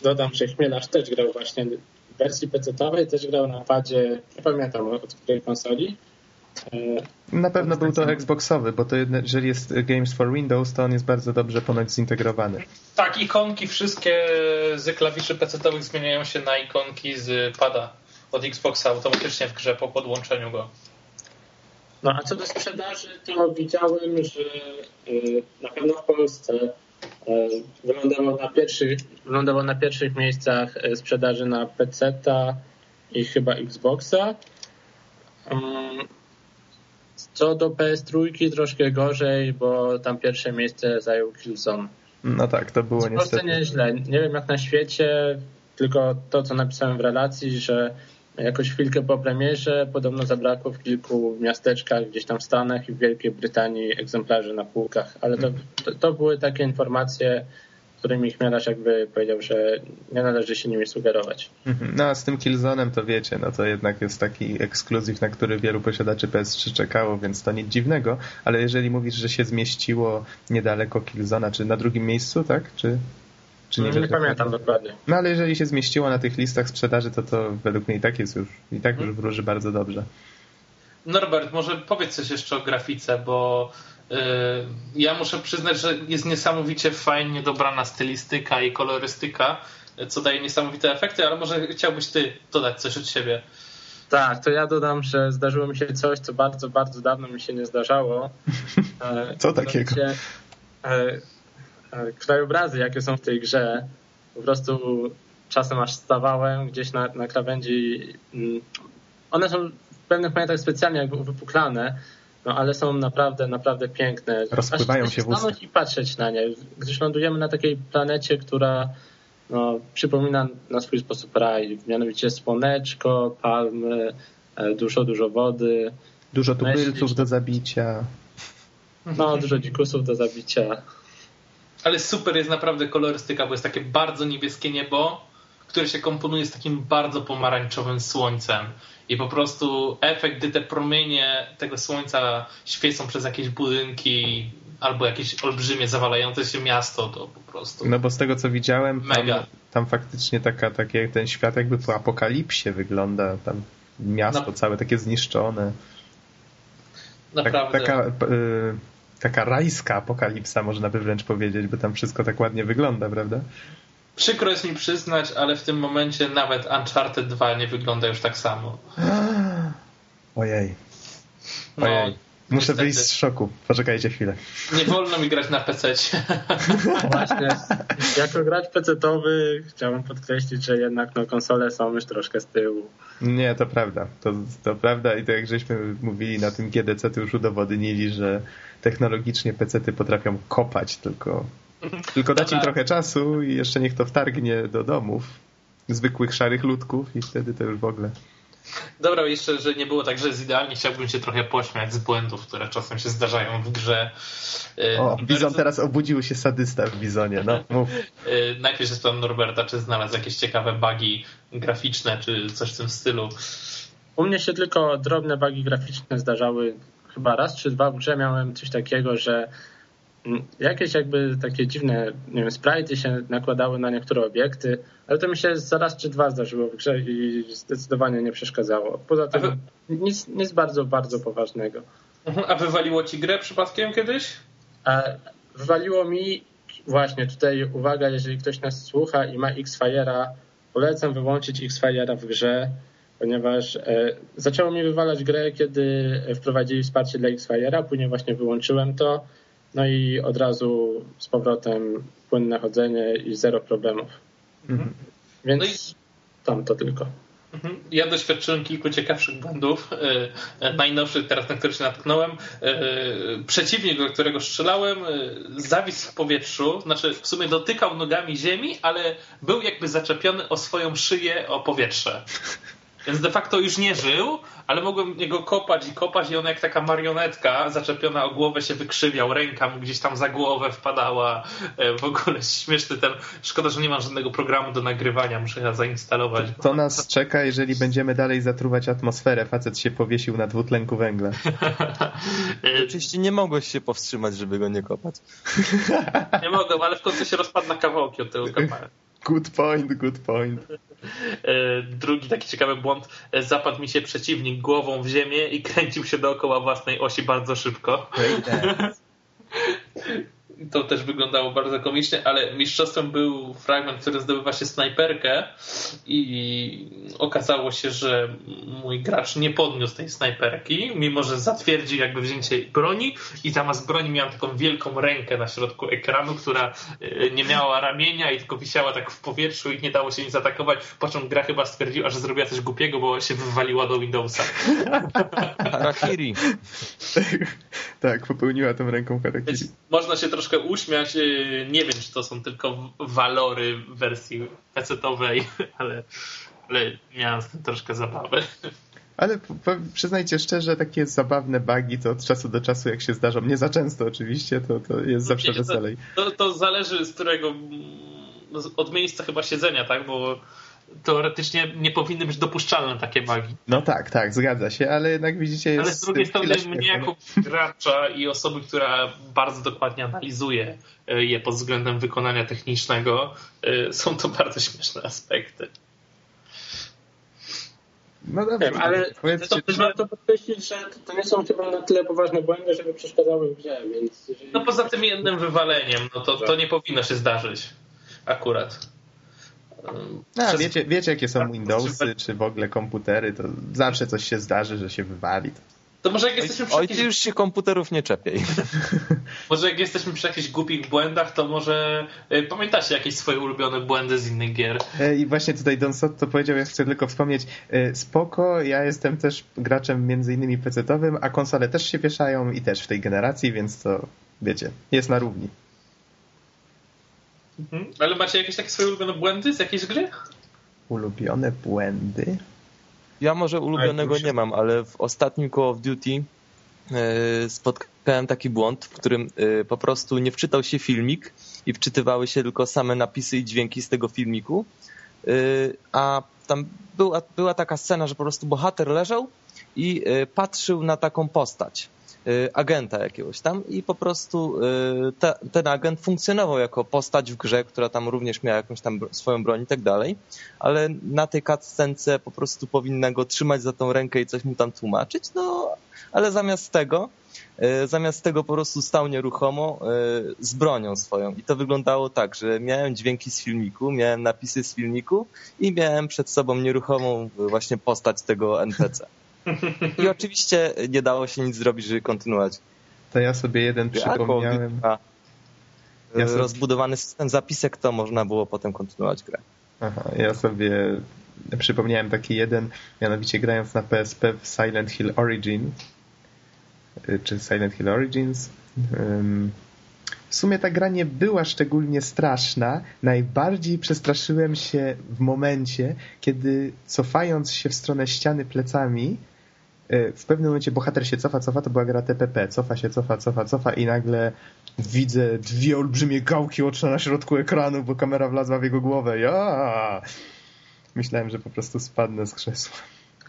dodam, że Chmielarz też grał właśnie w wersji PC-owej, też grał na padzie, nie pamiętam od której konsoli, na pewno był to Xboxowy, bo to jeżeli jest Games for Windows, to on jest bardzo dobrze ponoć zintegrowany. Tak, ikonki wszystkie z klawiszy PC-owych zmieniają się na ikonki z pada od Xboxa automatycznie w grze po podłączeniu go. No a co do sprzedaży, to widziałem, że y, na pewno w Polsce y, wylądował na pierwszych, wylądował na pierwszych miejscach sprzedaży na PC-ta i chyba Xboxa. Co do PS3 troszkę gorzej, bo tam pierwsze miejsce zajął Killzone. No tak, to było niestety. niestety. nieźle. Nie wiem jak na świecie, tylko to co napisałem w relacji, że jakoś chwilkę po premierze podobno zabrakło w kilku miasteczkach gdzieś tam w Stanach i w Wielkiej Brytanii egzemplarzy na półkach, ale to, to, to były takie informacje którymi Chmielarz jakby powiedział, że nie należy się nimi sugerować. Mhm. No a z tym Killzone'em to wiecie, no to jednak jest taki ekskluzyw, na który wielu posiadaczy PS3 czekało, więc to nic dziwnego, ale jeżeli mówisz, że się zmieściło niedaleko Killzona, czy na drugim miejscu, tak? Czy, czy nie, no, nie pamiętam dokładnie. No ale jeżeli się zmieściło na tych listach sprzedaży, to to według mnie i tak jest już, i tak już wróży bardzo dobrze. Norbert, może powiedz coś jeszcze o grafice, bo Y, ja muszę przyznać, że jest niesamowicie fajnie dobrana stylistyka i kolorystyka, co daje niesamowite efekty, ale może chciałbyś ty dodać coś od siebie. Tak, to ja dodam, że zdarzyło mi się coś, co bardzo, bardzo dawno mi się nie zdarzało. E, co takiego? E, e, krajobrazy, jakie są w tej grze, po prostu czasem aż stawałem gdzieś na, na krawędzi. Mm, one są w pewnych momentach specjalnie jakby uwypuklane, no ale są naprawdę, naprawdę piękne. Rozpływają się w ustach. i patrzeć na nie, gdyż lądujemy na takiej planecie, która no, przypomina na swój sposób raj, mianowicie słoneczko, palmy, e, dużo, dużo wody. Dużo tubylców do zabicia. No, dużo dzikusów do zabicia. Ale super jest naprawdę kolorystyka, bo jest takie bardzo niebieskie niebo, które się komponuje z takim bardzo pomarańczowym słońcem i po prostu efekt, gdy te promienie tego słońca świecą przez jakieś budynki albo jakieś olbrzymie zawalające się miasto, to po prostu. No bo z tego co widziałem, tam, tam faktycznie taka, takie, ten świat jakby po apokalipsie wygląda, tam miasto całe takie zniszczone. Naprawdę. Tak, taka, y, taka rajska apokalipsa można by wręcz powiedzieć, bo tam wszystko tak ładnie wygląda, prawda? Przykro jest mi przyznać, ale w tym momencie nawet Uncharted 2 nie wygląda już tak samo. Ojej. Ojej. No, Muszę niestety. wyjść z szoku. Poczekajcie chwilę. Nie wolno mi grać na PC. Właśnie. Jako gracz PC-towy chciałbym podkreślić, że jednak no, konsole są już troszkę z tyłu. Nie, to prawda. To, to prawda i tak jak żeśmy mówili na tym GDC, to już udowodnili, że technologicznie PC-ty potrafią kopać, tylko tylko dać im trochę czasu i jeszcze niech to wtargnie do domów zwykłych szarych ludków i wtedy to już w ogóle. Dobra, jeszcze, że nie było tak, że jest idealnie, chciałbym się trochę pośmiać z błędów, które czasem się zdarzają w grze. O, Bizon teraz obudził się sadysta w Bizonie, no mów. Najpierw się spytam Norberta, czy znalazł jakieś ciekawe bugi graficzne, czy coś w tym stylu. U mnie się tylko drobne bugi graficzne zdarzały chyba raz czy dwa w grze miałem coś takiego, że jakieś jakby takie dziwne, nie wiem, sprite się nakładały na niektóre obiekty, ale to mi się za raz czy dwa zdarzyło w grze i zdecydowanie nie przeszkadzało. Poza tym wy... nic, nic bardzo, bardzo poważnego. Mhm, a wywaliło ci grę przypadkiem kiedyś? A wywaliło mi właśnie tutaj uwaga, jeżeli ktoś nas słucha i ma X-Fire'a, polecam wyłączyć X-Fire'a w grze, ponieważ e, zaczęło mi wywalać grę, kiedy wprowadzili wsparcie dla X-Fire'a, później właśnie wyłączyłem to, no i od razu z powrotem płynne chodzenie i zero problemów. Mhm. Więc no i... tam to tylko. Mhm. Ja doświadczyłem kilku ciekawszych błędów. E, najnowszy teraz, na który się natknąłem, e, przeciwnik, do którego strzelałem, zawisł w powietrzu, znaczy w sumie dotykał nogami ziemi, ale był jakby zaczepiony o swoją szyję, o powietrze. Więc de facto już nie żył, ale mogłem jego kopać i kopać i on jak taka marionetka zaczepiona o głowę się wykrzywiał, ręka mu gdzieś tam za głowę wpadała. E, w ogóle śmieszny ten. Szkoda, że nie mam żadnego programu do nagrywania, muszę ja zainstalować. To, to nas czeka, jeżeli będziemy dalej zatruwać atmosferę. Facet się powiesił na dwutlenku węgla. Oczywiście nie mogłeś się powstrzymać, żeby go nie kopać. nie mogłem, ale w końcu się rozpadł na kawałki od tego kopania. Good point, good point. E, drugi taki ciekawy błąd. E, zapadł mi się przeciwnik głową w ziemię i kręcił się dookoła własnej osi bardzo szybko. to też wyglądało bardzo komicznie, ale mistrzostwem był fragment, który zdobywa się snajperkę i okazało się, że mój gracz nie podniósł tej snajperki, mimo że zatwierdził jakby wzięcie broni i zamiast broni miałem taką wielką rękę na środku ekranu, która e, nie miała ramienia i tylko wisiała tak w powietrzu i nie dało się nic zaatakować, po czym gra chyba stwierdziła, że zrobiła coś głupiego, bo się wywaliła do Windowsa. Harakiri. tak, popełniła tą ręką harakiri. Można się troszkę uśmiać. Y, nie wiem, czy to są tylko walory w wersji PC-owej, ale, ale miałem z tym troszkę zabawy. Ale przyznajcie szczerze, takie zabawne bugi to od czasu do czasu, jak się zdarzą, nie za często oczywiście, to, to jest zawsze Wiecie, weselej. To, to, to, zależy z którego, od miejsca chyba siedzenia, tak, bo teoretycznie nie powinny być dopuszczalne takie bugi. No tak, tak, zgadza się, ale jednak widzicie jest... Ale z drugiej strony mnie jako gracza i osoby, która bardzo dokładnie analizuje e, je pod względem wykonania technicznego, e, są to bardzo śmieszne aspekty. No dobrze, Wiem, ale to też warto podkreślić, że to nie są chyba na tyle poważne błędy, żeby przeszkadzały w grze, więc... Jeżeli... No poza tym jednym wywaleniem, no to, to nie powinno się zdarzyć akurat. No, Przez... wiecie, wiecie, jakie są Windowsy, czy w ogóle komputery, to zawsze coś się zdarzy, że się wywali. To może jak jesteśmy przy ty już się komputerów nie czepiej. może jak jesteśmy przy jakichś głupich błędach, to może e, pamiętacie jakieś swoje ulubione błędy z innych gier? E, I właśnie tutaj Don Sotto powiedział, ja chcę tylko wspomnieć, e, spoko, ja jestem też graczem między innymi PC-owym, a konsole też się wieszają i też w tej generacji, więc to wiecie, jest na równi. Mhm. Ale macie jakieś takie swoje ulubione błędy z jakiejś gry? Ulubione błędy? Ja może ulubionego nie mam, ale w ostatnim Call of Duty e, spotkałem taki błąd, w którym e, po prostu nie wczytał się filmik i wczytywały się tylko same napisy i dźwięki z tego filmiku, e, a tam była, była taka scena, że po prostu bohater leżał i patrzył na taką postać. Y, agenta jakiegoś tam i po prostu y, ten agent funkcjonował jako postać w grze, która tam również miała jakąś tam swoją broń i tak dalej, ale na tej cutscence po prostu powinna go trzymać za tą rękę i coś mu tam tłumaczyć, no ale zamiast tego y, zamiast tego po prostu stał nieruchomo z bronią swoją i to wyglądało tak, że miałem dźwięki z filmiku, miałem napisy z filmiku i miałem przed sobą nieruchomą właśnie postać tego NPC. I oczywiście nie dało się nic zrobić, żeby kontynuować. To ja sobie jeden przypomniałem. Ja sobie... Rozbudowany system zapisek, to można było potem kontynuować grę. Aha, ja sobie przypomniałem taki jeden, mianowicie grając na PSP w Silent Hill Origin, y, czy Silent Hill Origins, w sumie ta gra nie była szczególnie straszna. Najbardziej przestraszyłem się w momencie, kiedy cofając się w stronę ściany plecami, e, w pewnym momencie bohater się cofa, cofa, to była gra TPP, cofa się, cofa, cofa, cofa i nagle widzę dwie olbrzymie gałki oczne na środku ekranu, bo kamera wlazła w jego głowę. Ja! Myślałem, że po prostu spadnę z krzesła.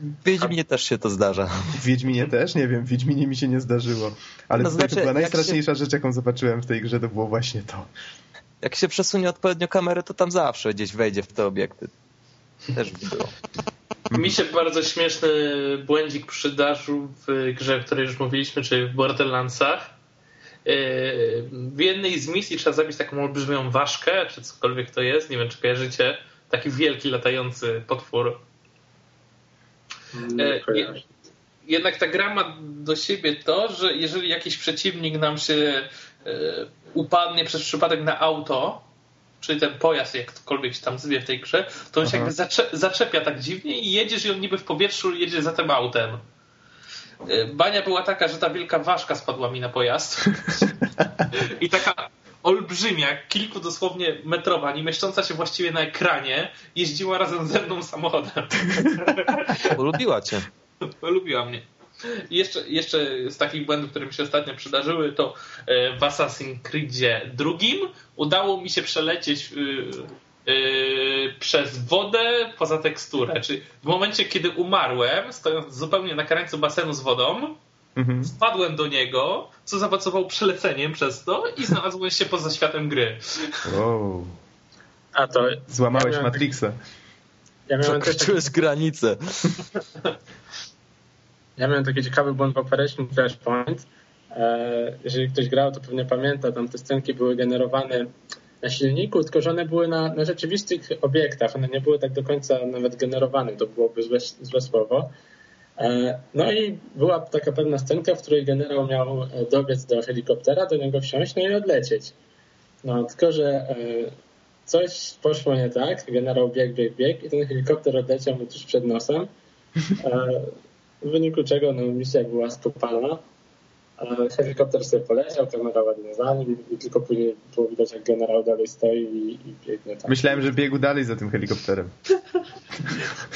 W Wiedźminie też się to zdarza. W Wiedźminie też? Nie wiem, w Wiedźminie mi się nie zdarzyło. Ale no znaczy, to była najstraszniejsza się... rzecz, jaką zobaczyłem w tej grze, to było właśnie to. Jak się przesunie odpowiednio kamerę, to tam zawsze gdzieś wejdzie w te obiekty. Też było. Mi się bardzo śmieszny błędzik przydarzył w grze, o której już mówiliśmy, czyli w Borderlandsach. Yy, w jednej z misji trzeba zabić taką olbrzymią ważkę, czy cokolwiek to jest, nie wiem czy kojarzycie, taki wielki latający potwór E, jednak ta gra ma do siebie to, że jeżeli jakiś przeciwnik nam się e, upadnie przez przypadek na auto, czyli ten pojazd jakkolwiek się tam zwie w tej grze, to on się jakby zaczepia tak dziwnie i jedziesz i on niby w powietrzu jedzie za tym autem. E, bania była taka, że ta wielka ważka spadła mi na pojazd. I taka olbrzymia, kilku dosłownie metrowa, nie mieszcząca się właściwie na ekranie, jeździła razem ze mną samochodem. Polubiła cię. Polubiła mnie. Jeszcze, jeszcze z takich błędów, które mi się ostatnio przydarzyły, to e, w Assassin's Creedzie drugim udało mi się przelecieć e, e, przez wodę poza teksturę. Czyli w momencie, kiedy umarłem, stojąc zupełnie na krańcu basenu z wodą, Mhm. Spadłem do niego, co zaowocowało przeleceniem przez to i znalazłem się poza światem gry. Wow. A to... Złamałeś ja Matrixa. Ja miałem też taki... granicę. Ja miałem taki ciekawy błąd w Operation Flashpoint. E, jeżeli ktoś grał, to pewnie pamięta, tam te scenki były generowane na silniku, tylko że one były na, na rzeczywistych obiektach. One nie były tak do końca nawet generowane, to byłoby złe, złe słowo. E, no i była taka pewna scenka, w której generał miał e, dobiec do helikoptera, do niego wsiąść, no i odlecieć. No tylko, że coś poszło nie tak, generał biegł, biegł, biegł i ten helikopter odleciał mu tuż przed nosem, w wyniku czego no, misja była skopana. Helikopter sobie poleciał, kamera ładnie za nim i tylko później było widać, jak generał dalej stoi i, i biegnie tam. Myślałem, że biegł dalej za tym helikopterem.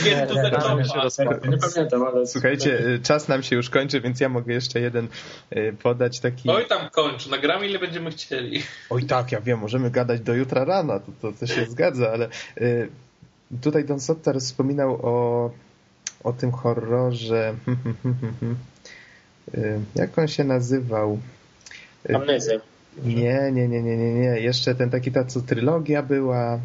Nie, nie, nie, nie pamiętam, ale... Słuchajcie, y, czas nam się już kończy, więc ja mogę jeszcze jeden y, podać taki... Oj tam kończ, nagramy ile będziemy chcieli. Oj tak, ja wiem, możemy gadać do jutra rana, to, to, to się zgadza, ale y, tutaj Don Sotter wspominał o, o tym horrorze... Jak on się nazywał? Amnezja. Nie, nie, nie, nie, nie, nie. Jeszcze ten taki ta, co trylogia była.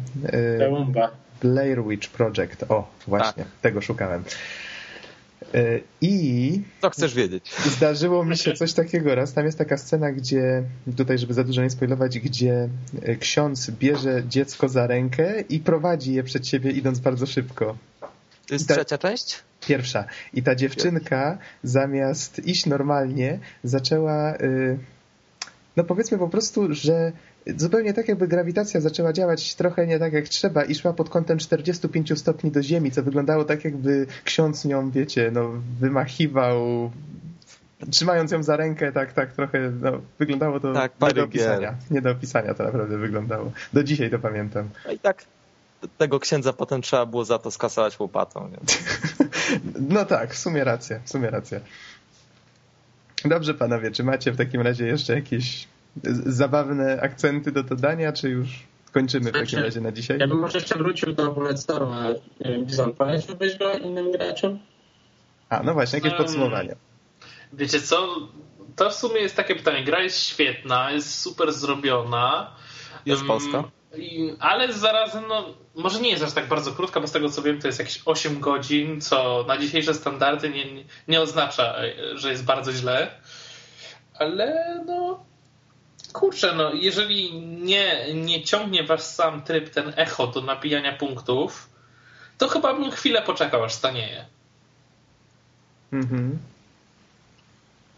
Peumba. Blair Witch Project. O, właśnie, tak. tego szukałem. I. Co chcesz wiedzieć? Zdarzyło mi się coś takiego raz. Tam jest taka scena, gdzie, tutaj, żeby za dużo nie spoilować, gdzie ksiądz bierze dziecko za rękę i prowadzi je przed siebie, idąc bardzo szybko. To jest ta... trzecia część? Pierwsza. I ta dziewczynka zamiast iść normalnie, zaczęła, y, no powiedzmy po prostu, że zupełnie tak jakby grawitacja zaczęła działać trochę nie tak jak trzeba i szła pod kątem 45 stopni do ziemi, co wyglądało tak jakby ksiądz nią, wiecie, no wymachiwał trzymając ją za rękę, tak, tak trochę, no, wyglądało to tak, nie do opisania. Nie do opisania to naprawdę wyglądało. Do dzisiaj to pamiętam. No i tak tego księdza potem trzeba było za to skasować łopatą. Więc... No tak, w sumie racja, w sumie racja. Dobrze panowie, czy macie w takim razie jeszcze jakieś zabawne akcenty do dodania, czy już kończymy w takim znaczy, razie na dzisiaj? Ja bym może jeszcze wrócił do Bulletstorma. Bizon, poleciłbyś go innym graczom? A, no właśnie, jakieś podsumowanie. Wiecie co, to w sumie jest takie pytanie. Gra jest świetna, jest super zrobiona. Jest Polska? Ale zarazem, no, może nie jest aż tak bardzo krótka, bo z tego co wiem, to jest jakieś 8 godzin, co na dzisiejsze standardy nie, nie oznacza, że jest bardzo źle. Ale no, kurczę, no, jeżeli nie, nie ciągnie was sam tryb, ten echo do nabijania punktów, to chyba bym chwilę poczekał, aż stanieje. Mhm.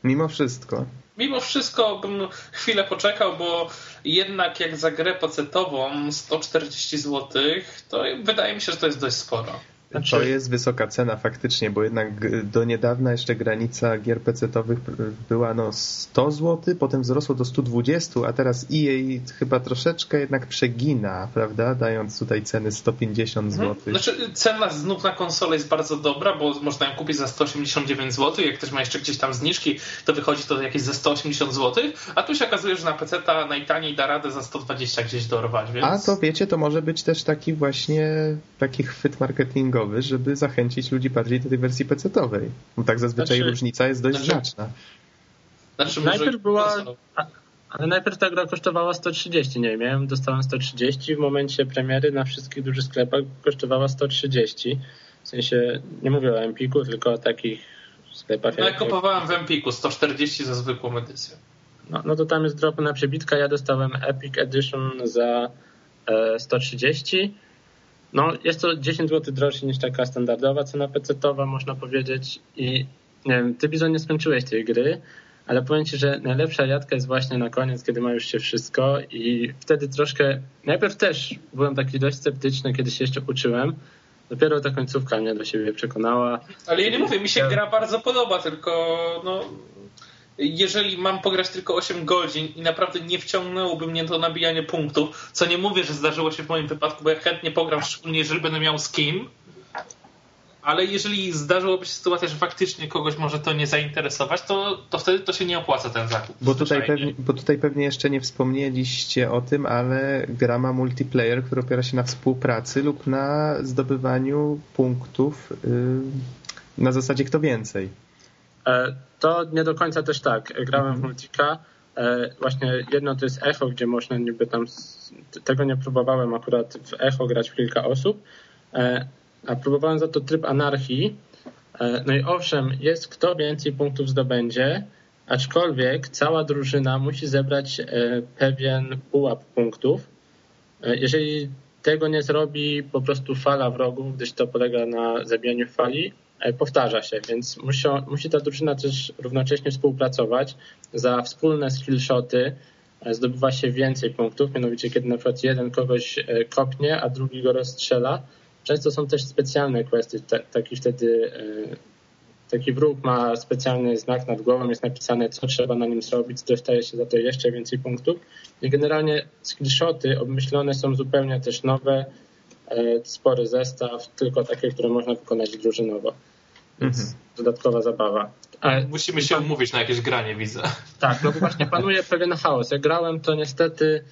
Mimo wszystko mimo wszystko bym chwilę poczekał, bo jednak jak za grę pocetową 140 zł, to wydaje mi się, że to jest dość sporo. Znaczy... To jest wysoka cena faktycznie, bo jednak do niedawna jeszcze granica gier PC-owych była no 100 zł, potem wzrosło do 120, a teraz EA chyba troszeczkę jednak przegina, prawda? Dając tutaj ceny 150 zł. Hmm. Znaczy cena znów na konsolę jest bardzo dobra, bo można ją kupić za 189 zł, jak ktoś ma jeszcze gdzieś tam zniżki, to wychodzi to jakieś ze 180 zł, a tu się okazuje, że na PC-ta najtaniej da radę za 120 gdzieś dorwać, więc... A to wiecie, to może być też taki właśnie taki chwyt marketingowy żeby zachęcić ludzi bardziej do tej wersji PC-owej. Bo tak zazwyczaj znaczy, różnica jest dość znaczy, znaczna. Znaczy, najpierw była... Ale najpierw ta gra kosztowała 130, nie wiem, dostałem 130, w momencie premiery na wszystkich dużych sklepach kosztowała 130. W sensie, nie mówię o Empiku, tylko o takich sklepach. No ja kupowałem w Empiku 140 za zwykłą edycję. No, no to tam jest drop na przebitka, ja dostałem Epic Edition za e, 130 no, jest to 10 zł droższe niż taka standardowa cena PC-towa, można powiedzieć. I nie wiem, ty Bizon nie skończyłeś tej gry, ale powiem ci, że najlepsza jadka jest właśnie na koniec, kiedy ma już się wszystko i wtedy troszkę, najpierw też byłem taki dość sceptyczny, kiedy się jeszcze uczyłem, dopiero ta końcówka mnie do siebie przekonała. Ale ja nie mówię, mi się gra bardzo podoba, tylko no, jeżeli mam pograć tylko 8 godzin i naprawdę nie wciągnęłoby mnie to nabijanie punktów, co nie mówię, że zdarzyło się w moim wypadku, bo ja chętnie pogram, szczególnie jeżeli będę miał z kim, ale jeżeli zdarzyłoby się sytuacja, że faktycznie kogoś może to nie zainteresować, to, to wtedy to się nie opłaca ten zakup. Bo tutaj, pewnie, bo tutaj pewnie jeszcze nie wspomnieliście o tym, ale gra ma multiplayer, który opiera się na współpracy lub na zdobywaniu punktów yy, na zasadzie kto więcej. E, to nie do końca też tak. Grałem w mhm. Multika. E, właśnie jedno to jest Echo, gdzie można niby tam. Tego nie próbowałem akurat w Echo grać w kilka osób. E, a próbowałem za to tryb anarchii. No i owszem, jest kto więcej punktów zdobędzie, aczkolwiek cała drużyna musi zebrać pewien pułap punktów. Jeżeli tego nie zrobi po prostu fala wrogów, gdyż to polega na zabijaniu fali, E, powtarza się, więc musi, musi ta drużyna też równocześnie współpracować. Za wspólne skillshoty e, zdobywa się więcej punktów, mianowicie kiedy na przykład jeden kogoś e, kopnie, a drugi go rozstrzela. Często są też specjalne questy, taki wtedy taki wróg ma specjalny znak nad głową, jest napisane, co trzeba na nim zrobić, dostaje się za to jeszcze więcej punktów. I generalnie skillshoty obmyślone są zupełnie też nowe, spory zestaw, tylko takie, które można wykonać drużynowo. Więc mhm. dodatkowa zabawa. Ale Musimy się umówić na jakieś granie, widzę. Tak, no bo właśnie panuje pewien chaos. Jak grałem, to niestety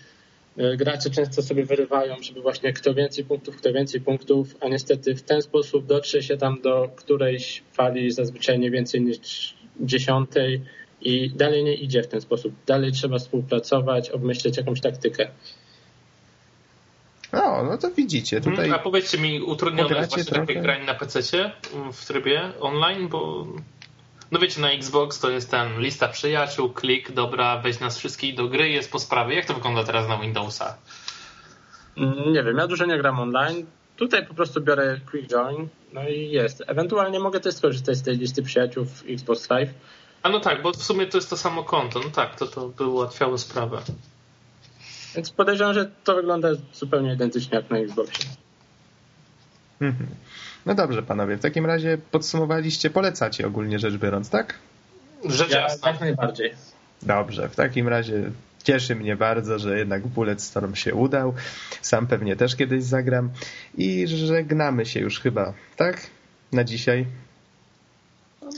e, gracze często sobie wyrywają, żeby właśnie kto więcej punktów, kto więcej punktów, a niestety w ten sposób dotrze się tam do którejś fali zazwyczaj nie więcej niż dziesiątej i dalej nie idzie w ten sposób. Dalej trzeba współpracować, obmyśleć jakąś taktykę. No, no to widzicie. Tutaj hmm, A powiedzcie mi, utrudnione jest właśnie trochę... takie granie na PC w trybie online, bo no wiecie, na Xbox to jest ten lista przyjaciół, klik, dobra, weź nas wszystkich do gry, jest po sprawie. Jak to wygląda teraz na Windowsa? Mm, nie wiem, ja dużo nie gram online. Tutaj po prostu biorę Quick Join, no i jest. Ewentualnie mogę też skorzystać z tej listy przyjaciół w Xbox Live. A no tak, bo w sumie to jest to samo konto. No tak, to, to by ułatwiało sprawę. Więc podejrzewam, że to wygląda zupełnie identycznie jak na Xboxie. Mhm. No dobrze, panowie. W takim razie podsumowaliście, polecacie ogólnie rzecz biorąc, tak? Rzecz ja, jak najbardziej. Dobrze. W takim razie cieszy mnie bardzo, że jednak Bulletstorm się udał. Sam pewnie też kiedyś zagram. I żegnamy się już chyba, tak? Na dzisiaj.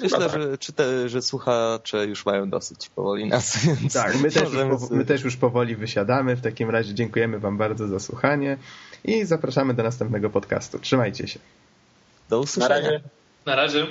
Myślę, że, czy te, że słuchacze już mają dosyć powoli nas. Więc tak, my też, już, my też już powoli wysiadamy. W takim razie dziękujemy Wam bardzo za słuchanie i zapraszamy do następnego podcastu. Trzymajcie się. Do usłyszenia. Na razie. Na razie.